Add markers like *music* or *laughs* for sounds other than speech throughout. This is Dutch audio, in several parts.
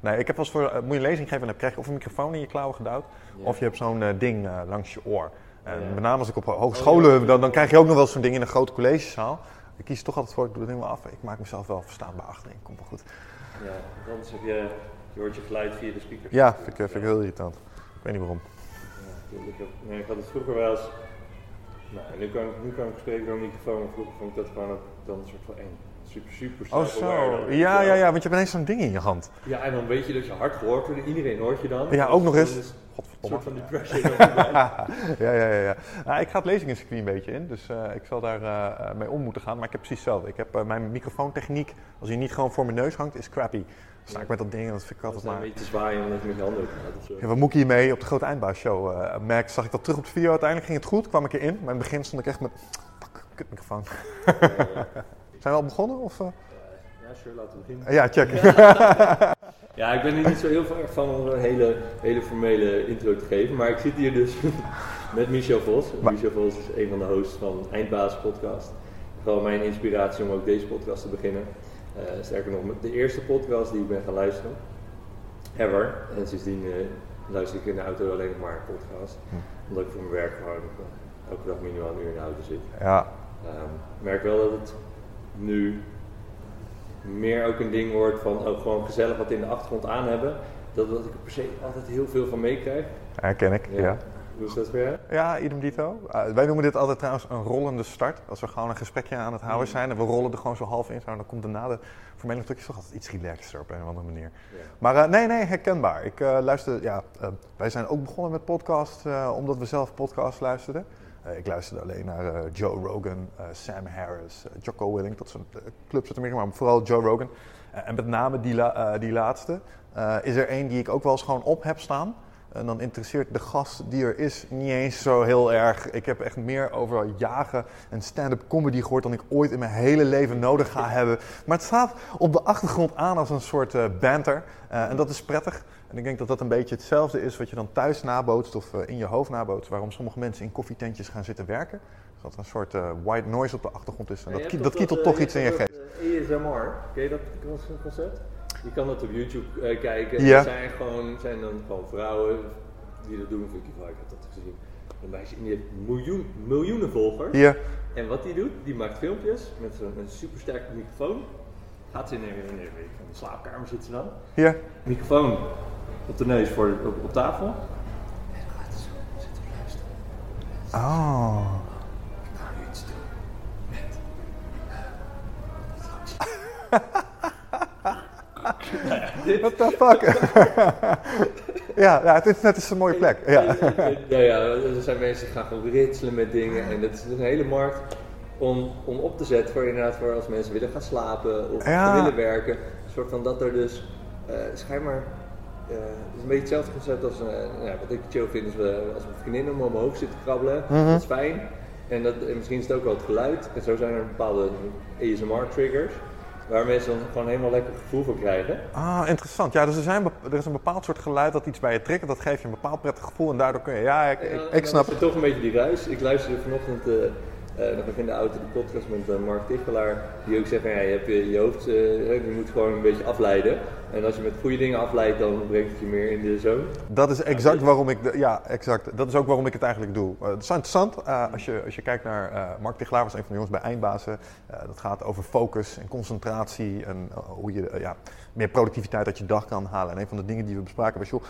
Nee, ik heb wel eens voor, eh, moet je een lezing geven en dan krijg je of een microfoon in je klauwen gedouwd, of je hebt zo'n eh, ding eh, langs je oor. En Oh, met name als ik op hogescholen, dan, dan krijg je ook nog wel zo'n ding in een grote collegezaal. Ik kies toch altijd voor, ik doe het helemaal af. Ik maak mezelf wel verstaanbaar achterin, komt wel goed. Ja, anders heb je, je hoort je geluid via de speaker. Ja, vind ik, vind ik heel irritant. Ik weet niet waarom. Ja, ik, heb, nee, ik had het vroeger wel eens. Nou, en nu kan, ik, nu kan ik spreken door een microfoon. maar Vroeger vond ik dat gewoon ook dan een soort van eng. Super, super Oh zo, ja, ja, ja, want je hebt ineens zo'n ding in je hand. Ja, en dan weet je dat je hard gehoord wordt. Iedereen hoort je dan. Ja, ook nog eens. Een soort van erbij. *laughs* ja, ja, ja. ja. Nou, ik ga het lezingencircuit een beetje in, dus eh, ik zal daar eh, mee om moeten gaan. Maar ik heb precies hetzelfde. Ik heb eh, mijn microfoontechniek, als die niet gewoon voor mijn neus hangt, is crappy. Dan sta ik met dat ding en dat vind ik altijd is een maar... beetje te zwaaien omdat je met je handen gaat. Ja, wat moet ik hiermee op de grote eindbaasshow? eh merk, zag ik dat terug op de video. Uiteindelijk ging het goed, kwam ik erin. Maar in het begin stond ik echt met... Pak, kutmicrofoon. *laughs* Zijn we al begonnen? Of, eh? Ja, sure, laten we beginnen. Ja, check. Ja, *laughs* ik ben er niet zo heel erg van om een hele, hele formele intro te geven, maar ik zit hier dus *laughs* met Michel Vos. Maar- Michel Vos is een van de hosts van Eindbaas podcast. Gewoon mijn inspiratie om ook deze podcast te beginnen. Eh, sterker nog, de eerste podcast die ik ben gaan luisteren, ever. En sindsdien eh, luister ik in de auto alleen nog maar podcast. Hm. Omdat ik voor mijn werk gewoon elke dag minimaal een uur in de auto zit. Ja, Ehm, ik merk wel dat het nu meer ook een ding wordt van ook gewoon gezellig wat in de achtergrond aan hebben. Dat, dat ik er per se altijd heel veel van meekrijg. herken ik. Ja. Hoe is dat voor jou? Ja, idem dito. Eh, wij noemen dit altijd trouwens een rollende start. Als we gewoon een gesprekje aan het houden Mm. zijn en we rollen er gewoon zo half in, zo, dan komt daarna de formele stukjes toch altijd iets relaxter op een of andere manier. Ja. Maar eh, nee, nee, herkenbaar. Ik eh, luister, ja, wij zijn ook begonnen met podcast omdat we zelf podcasts luisterden. Eh, ik luisterde alleen naar eh, Joe Rogan, eh, Sam Harris, Jocko Willink, dat zijn clubs uit Amerika, maar vooral Joe Rogan. En met name die, die laatste is er één die ik ook wel eens gewoon op heb staan. En dan interesseert de gast die er is niet eens zo heel erg. Ik heb echt meer over jagen en stand-up comedy gehoord dan ik ooit in mijn hele leven nodig ga hebben. Maar het staat op de achtergrond aan als een soort eh, banter. Eh, en dat is prettig. En ik denk dat dat een beetje hetzelfde is wat je dan thuis nabootst of eh, in je hoofd nabootst. Waarom sommige mensen in koffietentjes gaan zitten werken. Dus dat er een soort white noise op de achtergrond is. En dat, kie- dat kietelt toch iets in je geest. ASMR, ken je dat concept? Je kan dat op YouTube eh, kijken. Ja. Er zijn, gewoon, zijn dan gewoon vrouwen die dat doen. Vicky Vaak had dat gezien. Een meisje die heeft miljoen, miljoenen volgers. Hier, En wat die doet, die maakt filmpjes met een supersterke microfoon. Gaat ze in een, in een, ik, slaapkamer zit ze dan. hier. Microfoon op de neus voor, op, op tafel. En dan gaat ze zo zitten luisteren. Oh. Ik ga nu iets doen met... *laughs* *laughs* What the fuck? *laughs* ja, ja, het internet is een mooie plek. Ja. ja, ja, er zijn mensen die gaan gewoon ritselen met dingen. En dat is een hele markt om, om op te zetten voor inderdaad voor als mensen willen gaan slapen of Ja. willen werken. Een soort van dat er dus eh schijnbaar. eh, het is een beetje hetzelfde concept als eh, ja, wat ik chill vind is we, als mijn vriendin om mijn hoofd zit te krabbelen. Mhm. Dat is fijn. En, dat, en misschien is het ook wel het geluid. En zo zijn er bepaalde ASMR-triggers. Waar mensen dan gewoon helemaal lekker gevoel voor krijgen. Ah, interessant. Ja, dus er, zijn, er is een bepaald soort geluid dat iets bij je triggert. Dat geeft je een bepaald prettig gevoel en daardoor kun je... Ja, ik, ik, ik snap het. toch een beetje die ruis. Ik luisterde vanochtend eh, eh, nog in de auto de podcast met eh, Mark Tichelaar. Die ook zegt ja, je hebt je, hoofd, eh, je moet gewoon een beetje afleiden. En als je met goede dingen afleidt, dan brengt het je meer in de zone. Dat is exact waarom ik... De, ja, exact. Dat is ook waarom ik het eigenlijk doe. Eh, het is interessant. als, je, als je kijkt naar... Mark Tichelaar was een van de jongens bij Eindbazen. Dat gaat over focus en concentratie. En hoe je ja, meer productiviteit uit je dag kan halen. En een van de dingen die we bespraken was... Joh,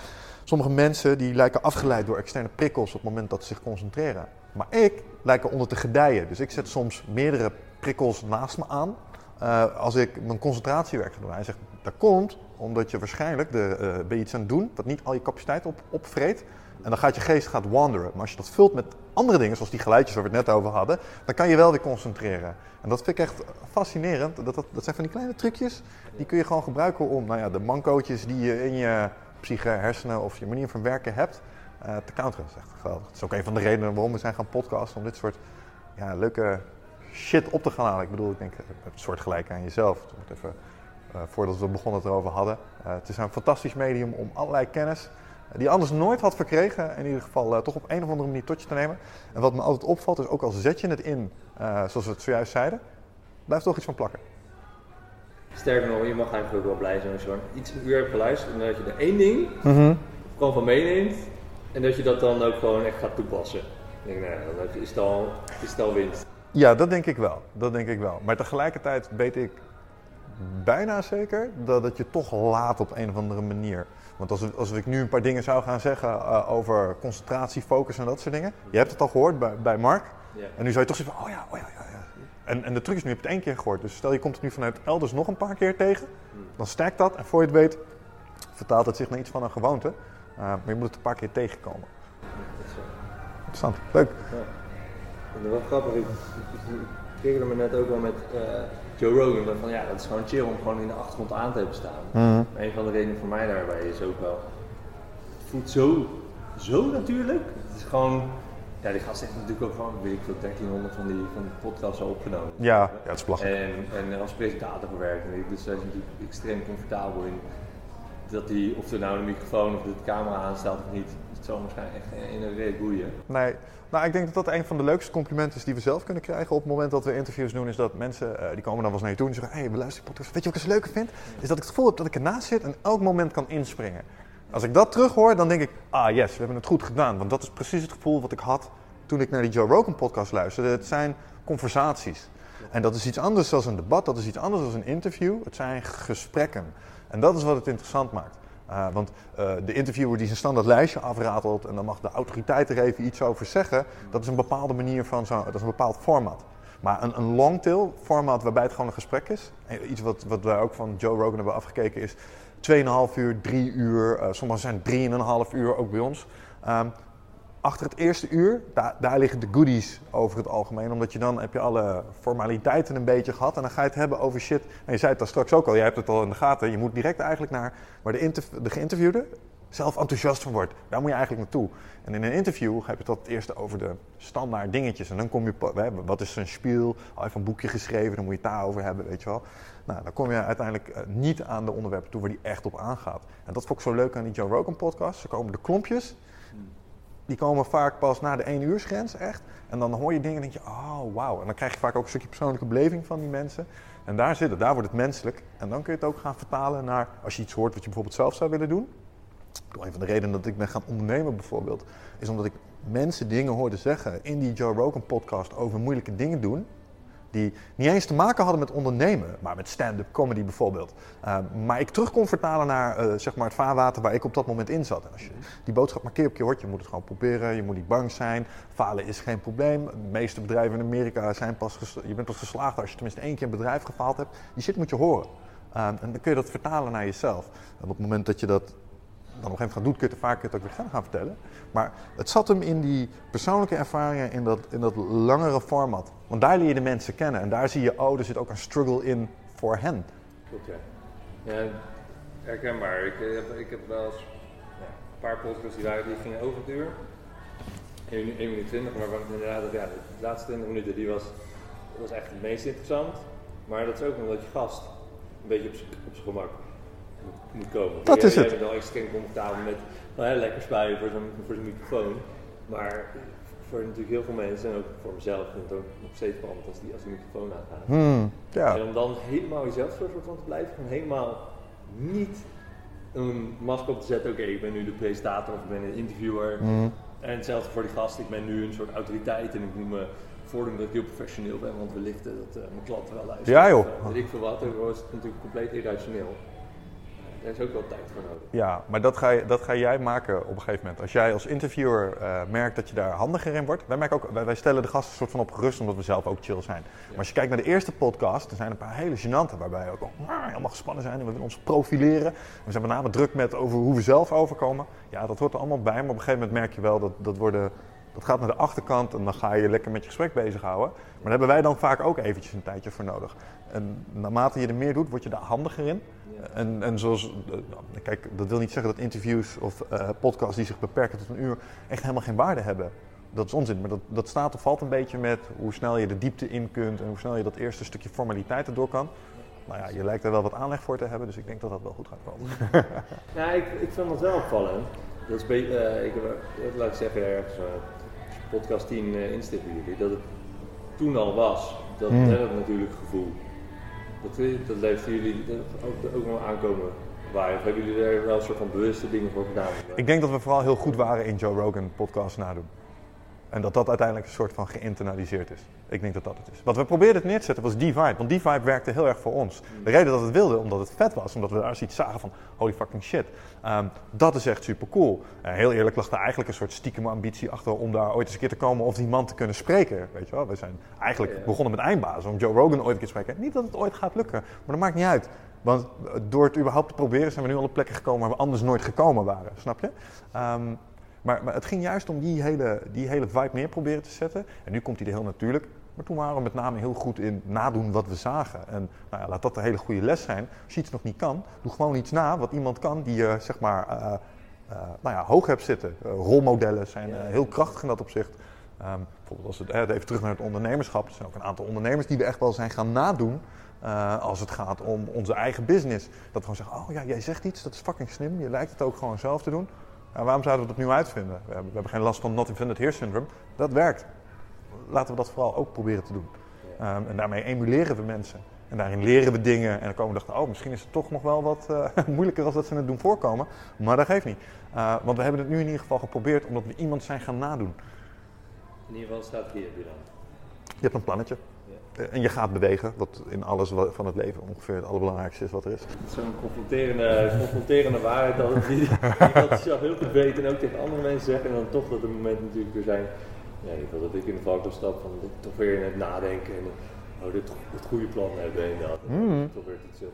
sommige mensen die lijken afgeleid door externe prikkels op het moment dat ze zich concentreren. Maar ik lijk eronder te gedijen. Dus ik zet soms meerdere prikkels naast me aan. eh, als ik mijn concentratiewerk ga doen. Hij zegt, dat komt omdat je waarschijnlijk de, eh, ben je iets aan het doen wat niet al je capaciteit op, opvreet. En dan gaat je geest gaat wanderen. Maar als je dat vult met andere dingen, zoals die geluidjes waar we het net over hadden, dan kan je wel weer concentreren. En dat vind ik echt fascinerend. Dat, dat, dat zijn van die kleine trucjes, die kun je gewoon gebruiken om nou ja, de mancootjes die je in je psyche, hersenen of je manier van werken hebt, te counteren. Dat is echt geweldig. Dat is ook een van de redenen waarom we zijn gaan podcasten, om dit soort ja, leuke shit op te gaan halen. Ik bedoel, ik denk, eh, een soort gelijk aan jezelf. Moet even, eh, voordat we begonnen het erover hadden. Eh, het is een fantastisch medium om allerlei kennis, eh, die je anders nooit had verkregen, in ieder geval eh, toch op een of andere manier tot je te nemen. En wat me altijd opvalt, is ook al zet je het in, eh, zoals we het zojuist zeiden, blijft toch iets van plakken. Sterker nog, je mag eigenlijk ook wel blij zijn als je iets een uur hebt geluisterd en dat je er één ding gewoon van meeneemt en dat je dat dan ook gewoon echt gaat toepassen. Ik denk, nou, dan is het al, is het al winst. Ja, dat denk ik wel. Dat denk ik wel. Maar tegelijkertijd weet ik bijna zeker dat het je toch laat op een of andere manier. Want als, als ik nu een paar dingen zou gaan zeggen eh, over concentratie, focus en dat soort dingen. Je hebt het al gehoord bij, bij Mark. Ja. En nu zou je toch zeggen van, oh ja, oh ja, ja. ja. En, en de truc is, nu heb je het één keer gehoord. Dus stel je komt het nu vanuit elders nog een paar keer tegen. Dan stijgt dat en voor je het weet vertaalt het zich naar iets van een gewoonte. Eh, maar je moet het een paar keer tegenkomen. Is. Interessant, leuk. Ja. En dat was grappig. Ik, triggerde me net ook wel met eh, Joe Rogan. dat Van, ja, dat is gewoon chill om gewoon in de achtergrond aan te hebben staan. Maar een van de redenen voor mij daarbij is ook wel. Het voelt zo, zo natuurlijk. Het is gewoon. Ja, die gast heeft natuurlijk ook gewoon, weet ik veel, 1300 van die, van die podcasts al opgenomen. Ja, ja, het is belachelijk. En, en als presentator gewerkt. Dus hij is natuurlijk extreem comfortabel in dat hij, of er nou een microfoon of de camera aanstaat of niet, het zal waarschijnlijk echt in een reet boeien. Nee, nou ik denk dat dat een van de leukste complimenten is die we zelf kunnen krijgen op het moment dat we interviews doen. Is dat mensen, eh, die komen dan wel eens naar toe en zeggen, hé, hey, we luisteren podcast. Weet je wat ik het leuke vind? Is dat ik het gevoel heb dat ik ernaast zit en elk moment kan inspringen. Als ik dat terughoor, dan denk ik, ah yes, we hebben het goed gedaan. Want dat is precies het gevoel wat ik had toen ik naar die Joe Rogan podcast luisterde. Het zijn conversaties. En dat is iets anders dan een debat, dat is iets anders dan een interview. Het zijn gesprekken. En dat is wat het interessant maakt. Uh, want uh, de interviewer die zijn standaard lijstje afratelt en dan mag de autoriteit er even iets over zeggen, dat is een bepaalde manier van zo, dat is een bepaald format. Maar een, een longtail format waarbij het gewoon een gesprek is, iets wat, wat wij ook van Joe Rogan hebben afgekeken is 2,5 uur, 3 uur, uh, sommige zijn 3,5 uur ook bij ons. Um, achter het eerste uur, daar, daar, liggen de goodies over het algemeen. Omdat je dan heb je alle formaliteiten een beetje gehad. En dan ga je het hebben over shit. En je zei het daar straks ook al, jij hebt het al in de gaten. Je moet direct eigenlijk naar waar de, de geïnterviewde zelf enthousiast van wordt. Daar moet je eigenlijk naartoe. En in een interview heb je het het eerst over de standaard dingetjes. En dan kom je, wat is zijn spiel? Al even een boekje geschreven, dan moet je het daarover hebben, weet je wel. Nou, dan kom je uiteindelijk niet aan de onderwerpen toe waar die echt op aangaat. En dat vond ik zo leuk aan die Joe Rogan podcast. Ze komen de klompjes die komen vaak pas na de 1 uursgrens echt. En dan hoor je dingen en denk je, oh wauw. En dan krijg je vaak ook een stukje persoonlijke beleving van die mensen. En daar zit het, daar wordt het menselijk. En dan kun je het ook gaan vertalen naar, als je iets hoort wat je bijvoorbeeld zelf zou willen doen. Een van de redenen dat ik ben gaan ondernemen bijvoorbeeld, is omdat ik mensen dingen hoorde zeggen in die Joe Rogan podcast over moeilijke dingen doen. Die niet eens te maken hadden met ondernemen, maar met stand-up comedy bijvoorbeeld. Uh, maar ik terug kon vertalen naar uh, zeg maar het vaarwater waar ik op dat moment in zat. En als je die boodschap maar keer op keer hoort, je moet het gewoon proberen, je moet niet bang zijn. Falen is geen probleem. De meeste bedrijven in Amerika zijn pas je bent pas geslaagd als je tenminste één keer een bedrijf gefaald hebt. Die shit moet je horen. Uh, en dan kun je dat vertalen naar jezelf. En op het moment dat je dat dan op een gegeven moment gaat doen, kun je het vaak ook weer gaan, vertellen. Maar het zat hem in die persoonlijke ervaringen, in dat, in dat langere format. Want daar leer je de mensen kennen en daar zie je, oh, er zit ook een struggle in voor hen. Klopt, ja. Ja, herkenbaar. Ik heb, ik heb wel een paar podcasts die, waren, die gingen over het uur. 1, 1 minuut 20, maar inderdaad, ja, de laatste 20 minuten die was, was echt het meest interessant. Maar dat is ook omdat je gast een beetje op zijn gemak moet, moet komen. Dat is het. Jij bent wel extreem comfortabel met wel, hè, lekker spuien voor zo'n voor zo'n microfoon. Maar voor natuurlijk heel veel mensen en ook voor mezelf vind ik het ook nog steeds spannend als die, als die microfoon aangaat. Hmm, ja. En om dan helemaal jezelf soort van te blijven, gewoon helemaal niet een masker op te zetten. Oké, ik ben nu de presentator of ik ben een interviewer. Hmm. En hetzelfde voor die gast, ik ben nu een soort autoriteit en ik moet me voordoen dat ik heel professioneel ben, want wellicht dat uh, mijn klanten wel luisteren. Ja, joh. Of, uh, weet ik veel wat, dan was natuurlijk compleet irrationeel. Daar is ook wel tijd voor nodig. Ja, maar dat ga, je, dat ga jij maken op een gegeven moment. Als jij als interviewer uh, merkt dat je daar handiger in wordt. Wij, merken ook, wij, wij stellen de gasten een soort van op gerust, omdat we zelf ook chill zijn. Ja. Maar als je kijkt naar de eerste podcast, er zijn een paar hele gênante. Waarbij we ook al, ah, helemaal gespannen zijn en we willen ons profileren. We zijn met name druk met over hoe we zelf overkomen. Ja, dat hoort er allemaal bij. Maar op een gegeven moment merk je wel dat dat worden... Dat gaat naar de achterkant en dan ga je lekker met je gesprek bezighouden. Maar daar hebben wij dan vaak ook eventjes een tijdje voor nodig. En naarmate je er meer doet, word je daar handiger in. En, en zoals, kijk, dat wil niet zeggen dat interviews of uh, podcasts die zich beperken tot een uur echt helemaal geen waarde hebben. Dat is onzin, maar dat, dat staat of valt een beetje met hoe snel je de diepte in kunt en hoe snel je dat eerste stukje formaliteiten door kan. Nou ja, je lijkt er wel wat aanleg voor te hebben, dus ik denk dat dat wel goed gaat komen. *laughs* ja, ik, ik vind dat wel opvallend. Dat is uh, ik heb, laat ik zeggen, ergens uh, podcast 10 uh, instippen jullie, dat het toen al was, dat, mm. dat natuurlijk gevoel. Dat, dat luisteren jullie ook, ook wel aankomen waar? Of hebben jullie er wel een soort van bewuste dingen voor gedaan? Ik denk dat we vooral heel goed waren in Joe Rogan podcast nadoen. En dat dat uiteindelijk een soort van geïnternaliseerd is. Ik denk dat dat het is. Wat we probeerden neer te zetten was die vibe. Want die vibe werkte heel erg voor ons. De reden dat we het wilden, omdat het vet was. Omdat we daar iets zagen van, holy fucking shit. Ehm, dat is echt super cool. Uh, heel eerlijk lag er eigenlijk een soort stiekem ambitie achter om daar ooit eens een keer te komen of die man te kunnen spreken. Weet je wel? We zijn eigenlijk begonnen met eindbaas om Joe Rogan ooit een keer te spreken. Niet dat het ooit gaat lukken, maar dat maakt niet uit. Want door het überhaupt te proberen zijn we nu al op plekken gekomen waar we anders nooit gekomen waren. Snap je? Um, maar, maar, het ging juist om die hele, die hele vibe neer proberen te zetten. En nu komt hij er heel natuurlijk. Maar toen waren we met name heel goed in nadoen wat we zagen. En nou ja, laat dat een hele goede les zijn. Als je iets nog niet kan, doe gewoon iets na wat iemand kan die je zeg maar uh, uh, nou ja, hoog hebt zitten. Uh, rolmodellen zijn heel krachtig in dat opzicht. Um, bijvoorbeeld als het even terug naar het ondernemerschap. Er zijn ook een aantal ondernemers die we echt wel zijn gaan nadoen. als het gaat om onze eigen business. Dat we gewoon zeggen, oh ja, jij zegt iets, dat is fucking slim. Je lijkt het ook gewoon zelf te doen. Waarom zouden we dat opnieuw uitvinden? We hebben, we hebben, geen last van not invented here syndrome. Dat werkt. Laten we dat vooral ook proberen te doen. Um, en daarmee emuleren we mensen. En daarin leren we dingen. En dan komen we dachten, oh, misschien is het toch nog wel wat uh, *laughs* moeilijker als dat ze het doen voorkomen. Maar dat geeft niet. Uh, want we hebben het nu in ieder geval geprobeerd omdat we iemand zijn gaan nadoen. In ieder geval staat hier dan. Je hebt een plannetje. En je gaat bewegen, wat in alles van het leven ongeveer het allerbelangrijkste is wat er is. Zo'n confronterende, confronterende waarheid dat die, *laughs* die dat zelf heel goed weet en ook tegen andere mensen zeggen. En dan toch dat er momenten natuurlijk weer zijn, ja, in ieder geval dat ik in de valkuil stap van toch weer in het nadenken en oh, dit, het goede plan hebben en dat. Mm. Toch weer iets heel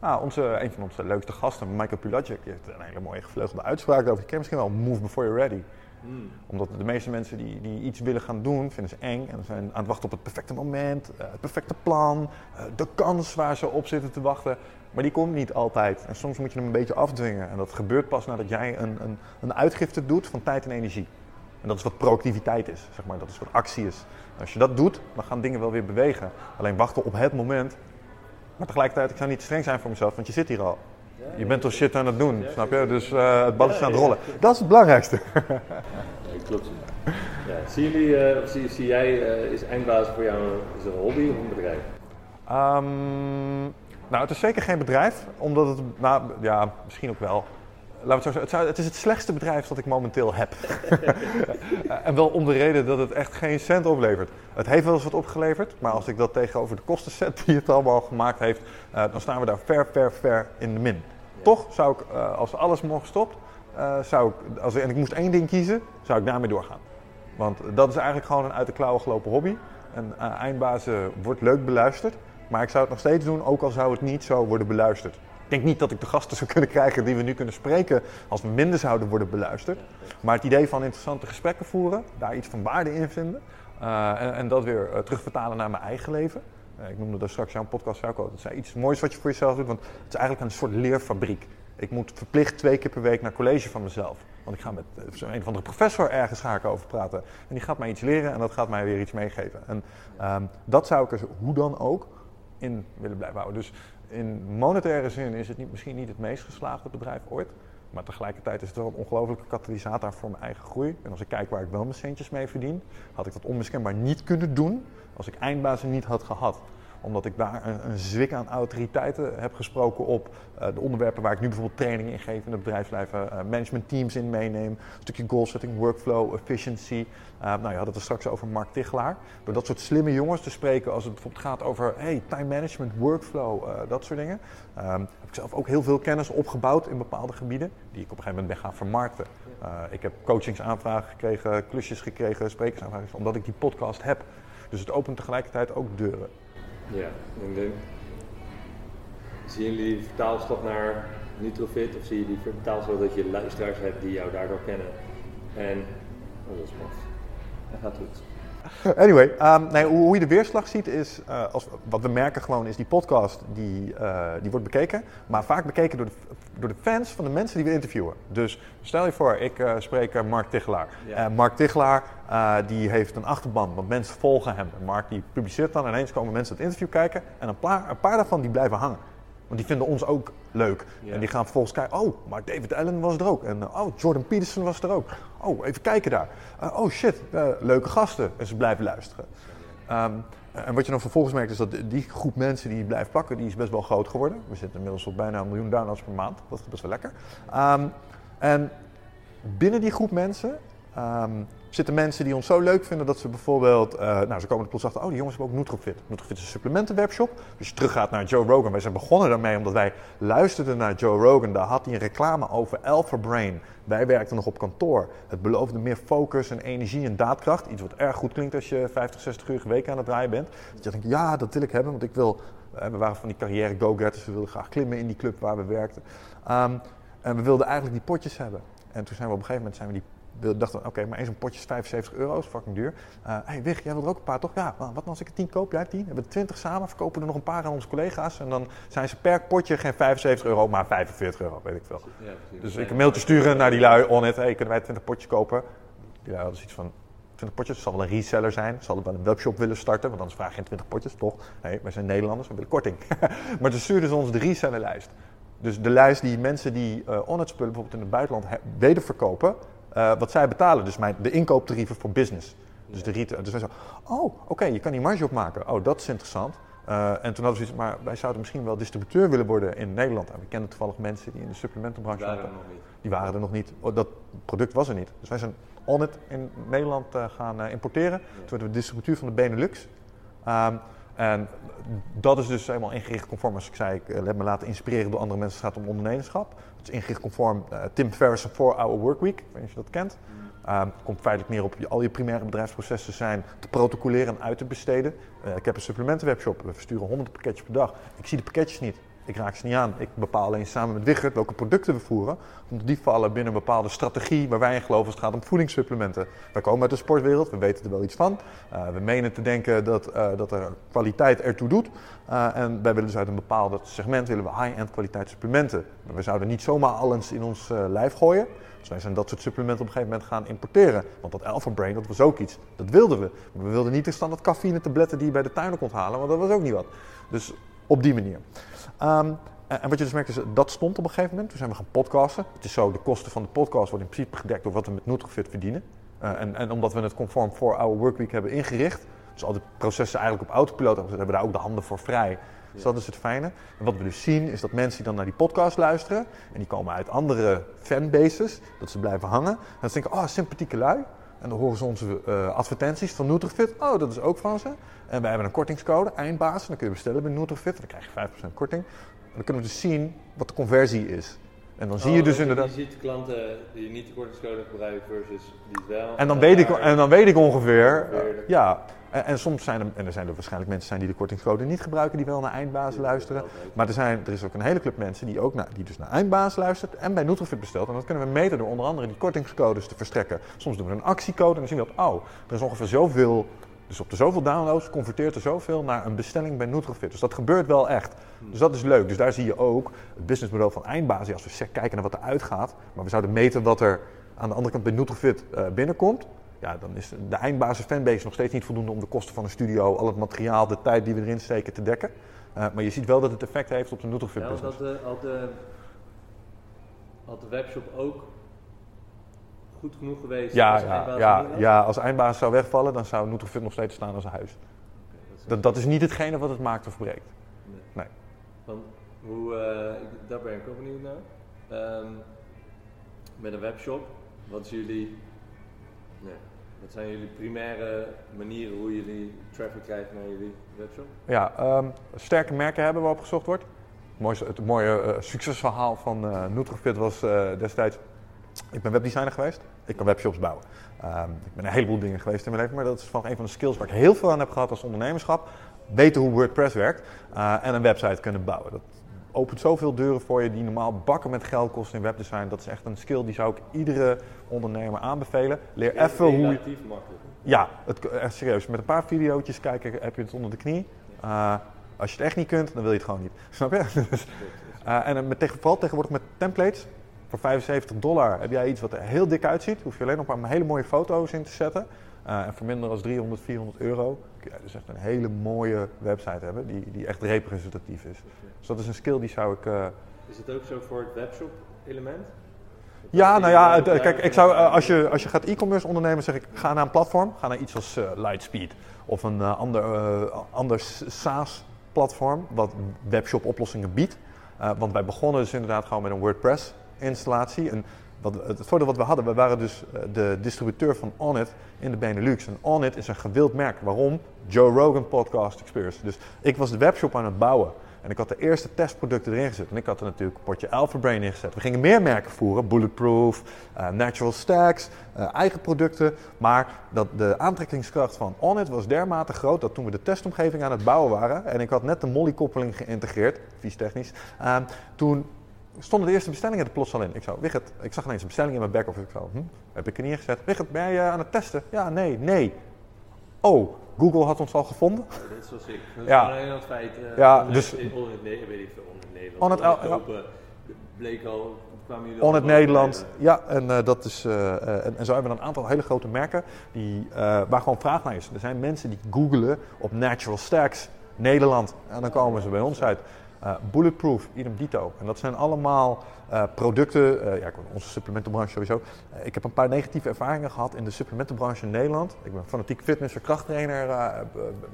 ah, onze, Een van onze leukste gasten, Michael Pilacic, heeft een hele mooie gevleugelde uitspraak over. Je kent misschien wel Move Before You're Ready. Hmm. Omdat de meeste mensen die, die iets willen gaan doen, vinden ze eng. En zijn aan het wachten op het perfecte moment, uh, het perfecte plan, uh, de kans waar ze op zitten te wachten. Maar die komt niet altijd. En soms moet je hem een beetje afdwingen. En dat gebeurt pas nadat jij een, een, een uitgifte doet van tijd en energie. En dat is wat proactiviteit is, zeg maar. Dat is wat actie is. En als je dat doet, dan gaan dingen wel weer bewegen. Alleen wachten op het moment. Maar tegelijkertijd, ik zou niet streng zijn voor mezelf, want je zit hier al. Je bent toch shit aan het doen, snap je? Dus uh, het bal is aan het rollen. Dat is het belangrijkste. *laughs* ja, klopt. Ja, zie, jullie, uh, zie, zie, jij, uh, is eindbaas voor jou is een hobby of een bedrijf? Um, nou, het is zeker geen bedrijf, omdat het, nou ja, misschien ook wel. Laat het, zo het, is het slechtste bedrijf dat ik momenteel heb. *laughs* en wel om de reden dat het echt geen cent oplevert. Het heeft wel eens wat opgeleverd, maar als ik dat tegenover de kosten zet die het allemaal gemaakt heeft, dan staan we daar ver, ver, ver in de min. Toch zou ik, uh, als alles morgen stopt, uh, zou ik, als, en ik moest één ding kiezen, zou ik daarmee doorgaan. Want dat is eigenlijk gewoon een uit de klauwen gelopen hobby. En eindbazen wordt leuk beluisterd, maar ik zou het nog steeds doen, ook al zou het niet zo worden beluisterd. Ik denk niet dat ik de gasten zou kunnen krijgen die we nu kunnen spreken als we minder zouden worden beluisterd. Maar het idee van interessante gesprekken voeren, daar iets van waarde in vinden en, en, dat weer terugvertalen naar mijn eigen leven. Uh, ik noemde dat straks jouw podcast ook al. Het is iets moois wat je voor jezelf doet, want het is eigenlijk een soort leerfabriek. Ik moet verplicht twee keer per week naar college van mezelf. Want ik ga met een of andere professor ergens ik over praten. En die gaat mij iets leren en dat gaat mij weer iets meegeven. En um, dat zou ik er hoe dan ook in willen blijven houden. Dus in monetaire zin is het niet, misschien niet het meest geslaagde bedrijf ooit. Maar tegelijkertijd is het wel een ongelofelijke katalysator voor mijn eigen groei. En als ik kijk waar ik wel mijn centjes mee verdien, had ik dat onmiskenbaar niet kunnen doen als ik eindbazen niet had gehad omdat ik daar een, zwik aan autoriteiten heb gesproken op uh, de onderwerpen waar ik nu bijvoorbeeld training in geef in het bedrijfsleven, uh, management teams in meeneem, een stukje goal setting, workflow, efficiency. Uh, nou, je had het er straks over Mark Tichelaar. Door dat soort slimme jongens te spreken als het bijvoorbeeld gaat over hey, time management, workflow, dat soort dingen. Um, heb ik zelf ook heel veel kennis opgebouwd in bepaalde gebieden die ik op een gegeven moment ben gaan vermarkten. ik heb coachingsaanvragen gekregen, klusjes gekregen, sprekersaanvragen, omdat ik die podcast heb. Dus het opent tegelijkertijd ook deuren. Ja, en de, zien jullie vertaalslag naar Nutrofit of zie je die vertaalslag dat je luisteraars hebt die jou daardoor kennen? En, oh, dat is. Dat gaat goed. *laughs* Anyway, um, nee, hoe, je de weerslag ziet is, uh, als, wat we merken gewoon is die podcast die, uh, die wordt bekeken, maar vaak bekeken door de, door de fans van de mensen die we interviewen. Dus stel je voor, ik uh, spreek Mark Tichelaar. Ja. Mark Tichelaar die heeft een achterban, want mensen volgen hem. Mark die publiceert dan, ineens komen mensen het interview kijken en een paar, een paar daarvan die blijven hangen. Want die vinden ons ook leuk. Ja. En die gaan vervolgens kijken, oh, maar David Allen was er ook. En oh, Jordan Peterson was er ook. Oh, even kijken daar. Uh, oh shit, uh, leuke gasten. En ze blijven luisteren. Um, en wat je dan vervolgens merkt is dat die groep mensen die blijft plakken, die is best wel groot geworden. We zitten inmiddels op bijna een miljoen downloads per maand. Dat is best wel lekker. Ehm, en binnen die groep mensen ehm, zitten mensen die ons zo leuk vinden dat ze bijvoorbeeld, uh, nou ze komen er plots achter, oh die jongens hebben ook Nutrofit. Nutrofit is een supplementenwebshop. Als je teruggaat naar Joe Rogan, wij zijn begonnen daarmee omdat wij luisterden naar Joe Rogan. Daar had hij een reclame over Alpha Brain. Wij werkten nog op kantoor. Het beloofde meer focus en energie en daadkracht. Iets wat erg goed klinkt als je 50, 60 uur week aan het draaien bent. Dat je denkt, ja dat wil ik hebben, want ik wil, uh, we waren van die carrière go-getters. We wilden graag klimmen in die club waar we werkten. Um, en we wilden eigenlijk die potjes hebben. En toen zijn we op een gegeven moment zijn we die we dachten, oké, maar eens een potje is 75 euro, is fucking duur. Hé, uh, hey, Wig, jij wil er ook een paar, toch? Ja, wat nou als ik er 10 koop, jij 10? We hebben 20 samen, verkopen er nog een paar aan onze collega's. En dan zijn ze per potje geen 75 euro, maar 45 euro, weet ik veel. Ja, dus ik een mailtje sturen naar die lui on it. Hey, kunnen wij 20 potjes kopen? Die lui hadden iets van 20 potjes. Het zal wel een reseller zijn. Ze hadden wel een webshop willen starten, want anders vraag je geen 20 potjes, toch? Nee, wij zijn Nederlanders, we willen korting. *laughs* maar toen stuurden ze ons de resellerlijst. Dus de lijst die mensen die uh, on-it spullen bijvoorbeeld in het buitenland wederverkopen, uh, wat zij betalen. Dus mijn, de inkooptarieven voor business. Dus de retail. Dus wij zo, oh, oké, je kan die marge opmaken. Oh, dat is interessant. Uh, en toen hadden we zoiets, maar wij zouden misschien wel distributeur willen worden in Nederland. En we kennen toevallig mensen die in de supplementenbranche die waren er nog niet. Die waren er nog niet. Oh, dat product was er niet. Dus wij zijn on-it in Nederland uh, gaan importeren. Ja. Toen werden we distributeur van de Benelux. Um, en dat is dus helemaal ingericht conform, als ik zei, ik heb me laten inspireren door andere mensen. Het gaat om ondernemerschap. Is conform uh, Tim Ferriss' 4-Hour Workweek. Ik weet niet of je dat kent. Um, komt feitelijk neer op je, al je primaire bedrijfsprocessen zijn te protocoleren en uit te besteden. Uh, ik heb een supplementenwebshop. We versturen honderden pakketjes per dag. Ik zie de pakketjes niet. Ik raak ze niet aan. Ik bepaal alleen samen met Wichert welke producten we voeren. Want die vallen binnen een bepaalde strategie waar wij in geloven als het gaat om voedingssupplementen. Wij komen uit de sportwereld, we weten er wel iets van. Uh, we menen te denken dat, uh, dat er kwaliteit ertoe doet. Uh, en wij willen dus uit een bepaald segment willen we high-end kwaliteit supplementen. Maar we zouden niet zomaar alles in ons lijf gooien. Dus wij zijn dat soort supplementen op een gegeven moment gaan importeren. Want dat Alpha Brain, dat was ook iets. Dat wilden we. Maar we wilden niet de standaard cafeïne tabletten die je bij de tuiner kon halen, want dat was ook niet wat. Dus op die manier. Um, en wat je dus merkt is, dat stond op een gegeven moment. Toen zijn we gaan podcasten. Het is zo, de kosten van de podcast worden in principe gedekt door wat we met Nutrifit verdienen. Uh, en, en, omdat we het conform voor our workweek hebben ingericht, dus al die processen eigenlijk op autopiloot hebben, hebben we daar ook de handen voor vrij. Dus dat is het fijne. En wat we dus zien is dat mensen die dan naar die podcast luisteren, en die komen uit andere fanbases, dat ze blijven hangen. En dan denken, oh, sympathieke lui. En dan horen ze onze uh, advertenties van Nutrifit. Oh, dat is ook van ze. En wij hebben een kortingscode, eindbaas. Dan kun je bestellen bij Nutrifit. Dan krijg je 5% korting. En dan kunnen we dus zien wat de conversie is. En dan oh, zie je dus inderdaad... Je ziet klanten die niet de kortingscode gebruiken versus die wel. En dan, weet ik, en dan weet ik ongeveer... Ja, en, en, soms zijn er, en er zijn er waarschijnlijk mensen zijn die de kortingscode niet gebruiken, die wel naar eindbaas luisteren. Maar er, zijn, er is ook een hele club mensen die ook naar, die dus naar eindbaas luistert en bij Nutrifit bestelt. En dat kunnen we meten door onder andere die kortingscodes te verstrekken. Soms doen we een actiecode en dan zien we dat, oh, er is ongeveer zoveel dus op de zoveel downloads converteert er zoveel naar een bestelling bij Nutrofit. Dus dat gebeurt wel echt. Dus dat is leuk. Dus daar zie je ook het businessmodel van eindbasis. Als we kijken naar wat er uitgaat, maar we zouden meten wat er aan de andere kant bij Nutrofit uh, binnenkomt. Ja, dan is de eindbasis fanbase nog steeds niet voldoende om de kosten van een studio, al het materiaal, de tijd die we erin steken te dekken. Uh, maar je ziet wel dat het effect heeft op de Nutrofit ja, business. Had de, had, de, had de webshop ook goed genoeg geweest? Ja, als ja, ja, ja, als eindbaas zou wegvallen, dan zou Nutrofit nog steeds staan als een huis. Okay, dat, is dat, dat, is niet hetgene wat het maakt of breekt. Nee. nee. Want hoe, uh, daar ben ik ook benieuwd naar. Um, met een webshop, wat is jullie, nee, wat zijn jullie primaire manieren hoe jullie traffic krijgt naar jullie webshop? Ja, um, sterke merken hebben waarop gezocht wordt. Het mooie, het mooie uh, succesverhaal van uh, Nutrofit was destijds ik ben webdesigner geweest. Ik kan webshops bouwen. Um, ik ben een heleboel dingen geweest in mijn leven, maar dat is van een van de skills waar ik heel veel aan heb gehad als ondernemerschap. Weten hoe WordPress werkt en een website kunnen bouwen. Dat opent zoveel deuren voor je die normaal bakken met geld kosten in webdesign. Dat is echt een skill die zou ik iedere ondernemer aanbevelen. Leer even hoe je... Relatief makkelijk. Ja, het, echt serieus. Met een paar video's kijken heb je het onder de knie. Uh, als je het echt niet kunt, dan wil je het gewoon niet. *laughs* Snap je? Dus, uh, en met, vooral tegenwoordig met templates. Voor 75 dollar heb jij iets wat er heel dik uitziet. Hoef je alleen nog maar hele mooie foto's in te zetten. Uh, en voor minder dan 300, 400 euro kun je dus echt een hele mooie website hebben die, die echt representatief is. Dus dat is een skill die zou ik... Uh, Is het ook zo voor het webshop element? Ja, nou ja, het, kijk, ik zou, eh, als, je, als je gaat e-commerce ondernemen, zeg ik, ga naar een platform. Ga naar iets als eh, Lightspeed of een eh, ander, eh, ander SaaS-platform wat webshop oplossingen biedt. Eh, want wij begonnen dus inderdaad gewoon met een WordPress installatie. Wat, het voordeel wat we hadden, we waren dus eh, de distributeur van Onnit in de Benelux. En Onnit is een gewild merk. Waarom? Joe Rogan Podcast Experience. Dus ik was de webshop aan het bouwen. En ik had de eerste testproducten erin gezet. En ik had er natuurlijk een potje Alpha Brain in gezet. We gingen meer merken voeren. Bulletproof, eh, Natural Stacks, eh, eigen producten. Maar dat de aantrekkingskracht van Onnit was dermate groot dat toen we de testomgeving aan het bouwen waren. En ik had net de Molly-koppeling geïntegreerd, vies technisch. eh, toen stonden de eerste bestellingen er plots al in. Ik zou, Wigert, ik zag ineens een bestelling in mijn back-office. Ik zou, hm, heb ik er neergezet. Wigert, ben jij eh, aan het testen? Ja, nee, nee. Oh, Google had ons al gevonden. Dat is wel sick. Dat is Ja. gewoon een heel feit. eh, Ja, dus- in- on het Ne- weet ik veel, on het Nederland. On het On El- kopen, bleek al, kwamen jullie On het Nederland. Ja, en, eh, dat is, eh, en, en zo hebben we een aantal hele grote merken die, waar gewoon vraag naar is. Er zijn mensen die googelen op Natural Stacks Nederland en dan komen ze bij ons uit. Eh, bulletproof, idem dito. En dat zijn allemaal eh, producten, eh, ja, onze supplementenbranche sowieso. Ik heb een paar negatieve ervaringen gehad in de supplementenbranche in Nederland. Ik ben fanatiek fitness- en krachttrainer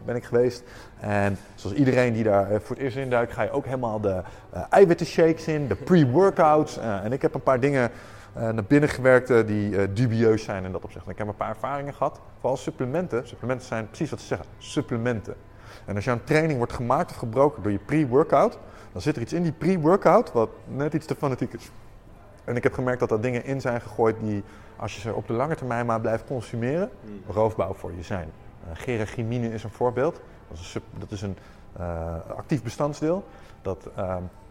ben ik geweest. En zoals iedereen die daar voor het eerst in duikt, ga je ook helemaal de eiwitten shakes in, de pre-workouts. En ik heb een paar dingen naar binnen gewerkt die dubieus zijn in dat opzicht. En ik heb een paar ervaringen gehad, vooral supplementen. Supplementen zijn precies wat ze zeggen, supplementen. En als jouw training wordt gemaakt of gebroken door je pre-workout, dan zit er iets in die pre-workout wat net iets te fanatiek is. En ik heb gemerkt dat er dingen in zijn gegooid die, als je ze op de lange termijn maar blijft consumeren, Hmm. roofbouw voor je zijn. Uh, geragimine is een voorbeeld. Dat is een, sub- dat is een eh, actief bestanddeel. Dat, ehm,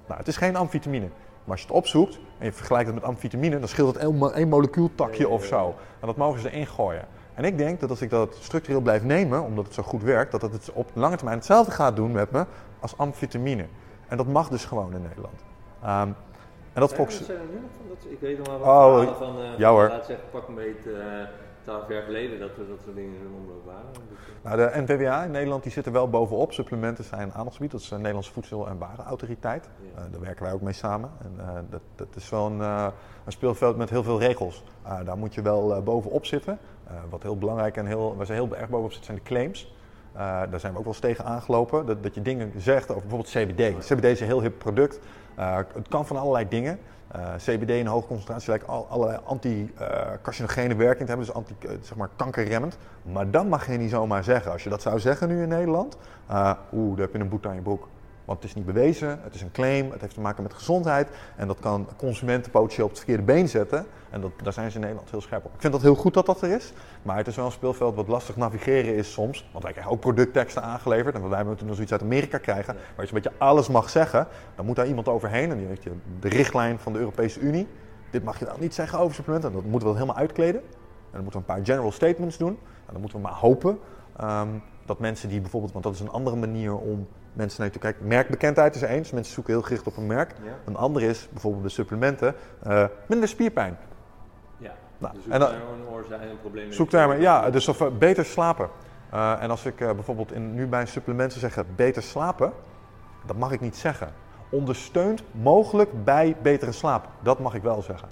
nou, het is geen amfetamine. Maar als je het opzoekt en je vergelijkt het met amfetamine, dan scheelt het één, mo- één molecuultakje Ja, ja, of zo. En dat mogen ze erin gooien. En ik denk dat als ik dat structureel blijf nemen, omdat het zo goed werkt, dat het op lange termijn hetzelfde gaat doen met me als amfetamine. En dat mag dus gewoon in Nederland. Ehm, en dat van dat, ik weet nog wel wat Oh, van, eh, ja hoor. laat zeggen, pak een beetje eh, twaalf jaar geleden dat we dat soort dingen in omloop waren. Dus, eh, Nou, de NVWA in Nederland die zit er wel bovenop. Supplementen zijn een aandachtsgebied. Dat is de Nederlandse Voedsel- en Warenautoriteit. Ja. Eh, daar werken wij ook mee samen. En, eh, dat, dat is wel een, eh, een speelveld met heel veel regels. Eh, daar moet je wel eh, bovenop zitten. Eh, wat heel belangrijk en heel, waar ze heel erg bovenop zitten zijn de claims. Eh, daar zijn we ook wel eens tegen aangelopen. Dat, dat je dingen zegt over bijvoorbeeld CBD. CBD is een heel hip product. Eh, het kan van allerlei dingen. CBD in hoge concentratie lijkt al, allerlei anti-carcinogene werking te hebben, dus anti, zeg maar kankerremmend. Maar dat mag je niet zomaar zeggen. Als je dat zou zeggen nu in Nederland, eh, oeh, dan heb je een boete aan je broek. Want het is niet bewezen, het is een claim, het heeft te maken met gezondheid. En dat kan consumenten potentieel op het verkeerde been zetten. En dat, daar zijn ze in Nederland heel scherp op. Ik vind dat heel goed dat dat er is. Maar het is wel een speelveld wat lastig navigeren is soms. Want wij krijgen ook productteksten aangeleverd. En wij moeten nog zoiets uit Amerika krijgen. Waar je een beetje alles mag zeggen. Dan moet daar iemand overheen. En die heeft de richtlijn van de Europese Unie. Dit mag je dan niet zeggen over supplementen. Dat moeten we helemaal uitkleden. En dan moeten we een paar general statements doen. En dan moeten we maar hopen ehm, dat mensen die bijvoorbeeld, want dat is een andere manier om mensen naar te kijken. Merkbekendheid is eens. Mensen zoeken heel gericht op een merk. ja. Een andere is bijvoorbeeld de supplementen. eh, minder spierpijn. ja. Nou, dus en en dan- een oorzaak en een probleem. met- Zoektermen, ja, dus of eh, beter slapen. Eh, en als ik bijvoorbeeld in, nu bij een supplement zou zeggen beter slapen, dat mag ik niet zeggen. Ondersteunt mogelijk bij betere slaap. Dat mag ik wel zeggen.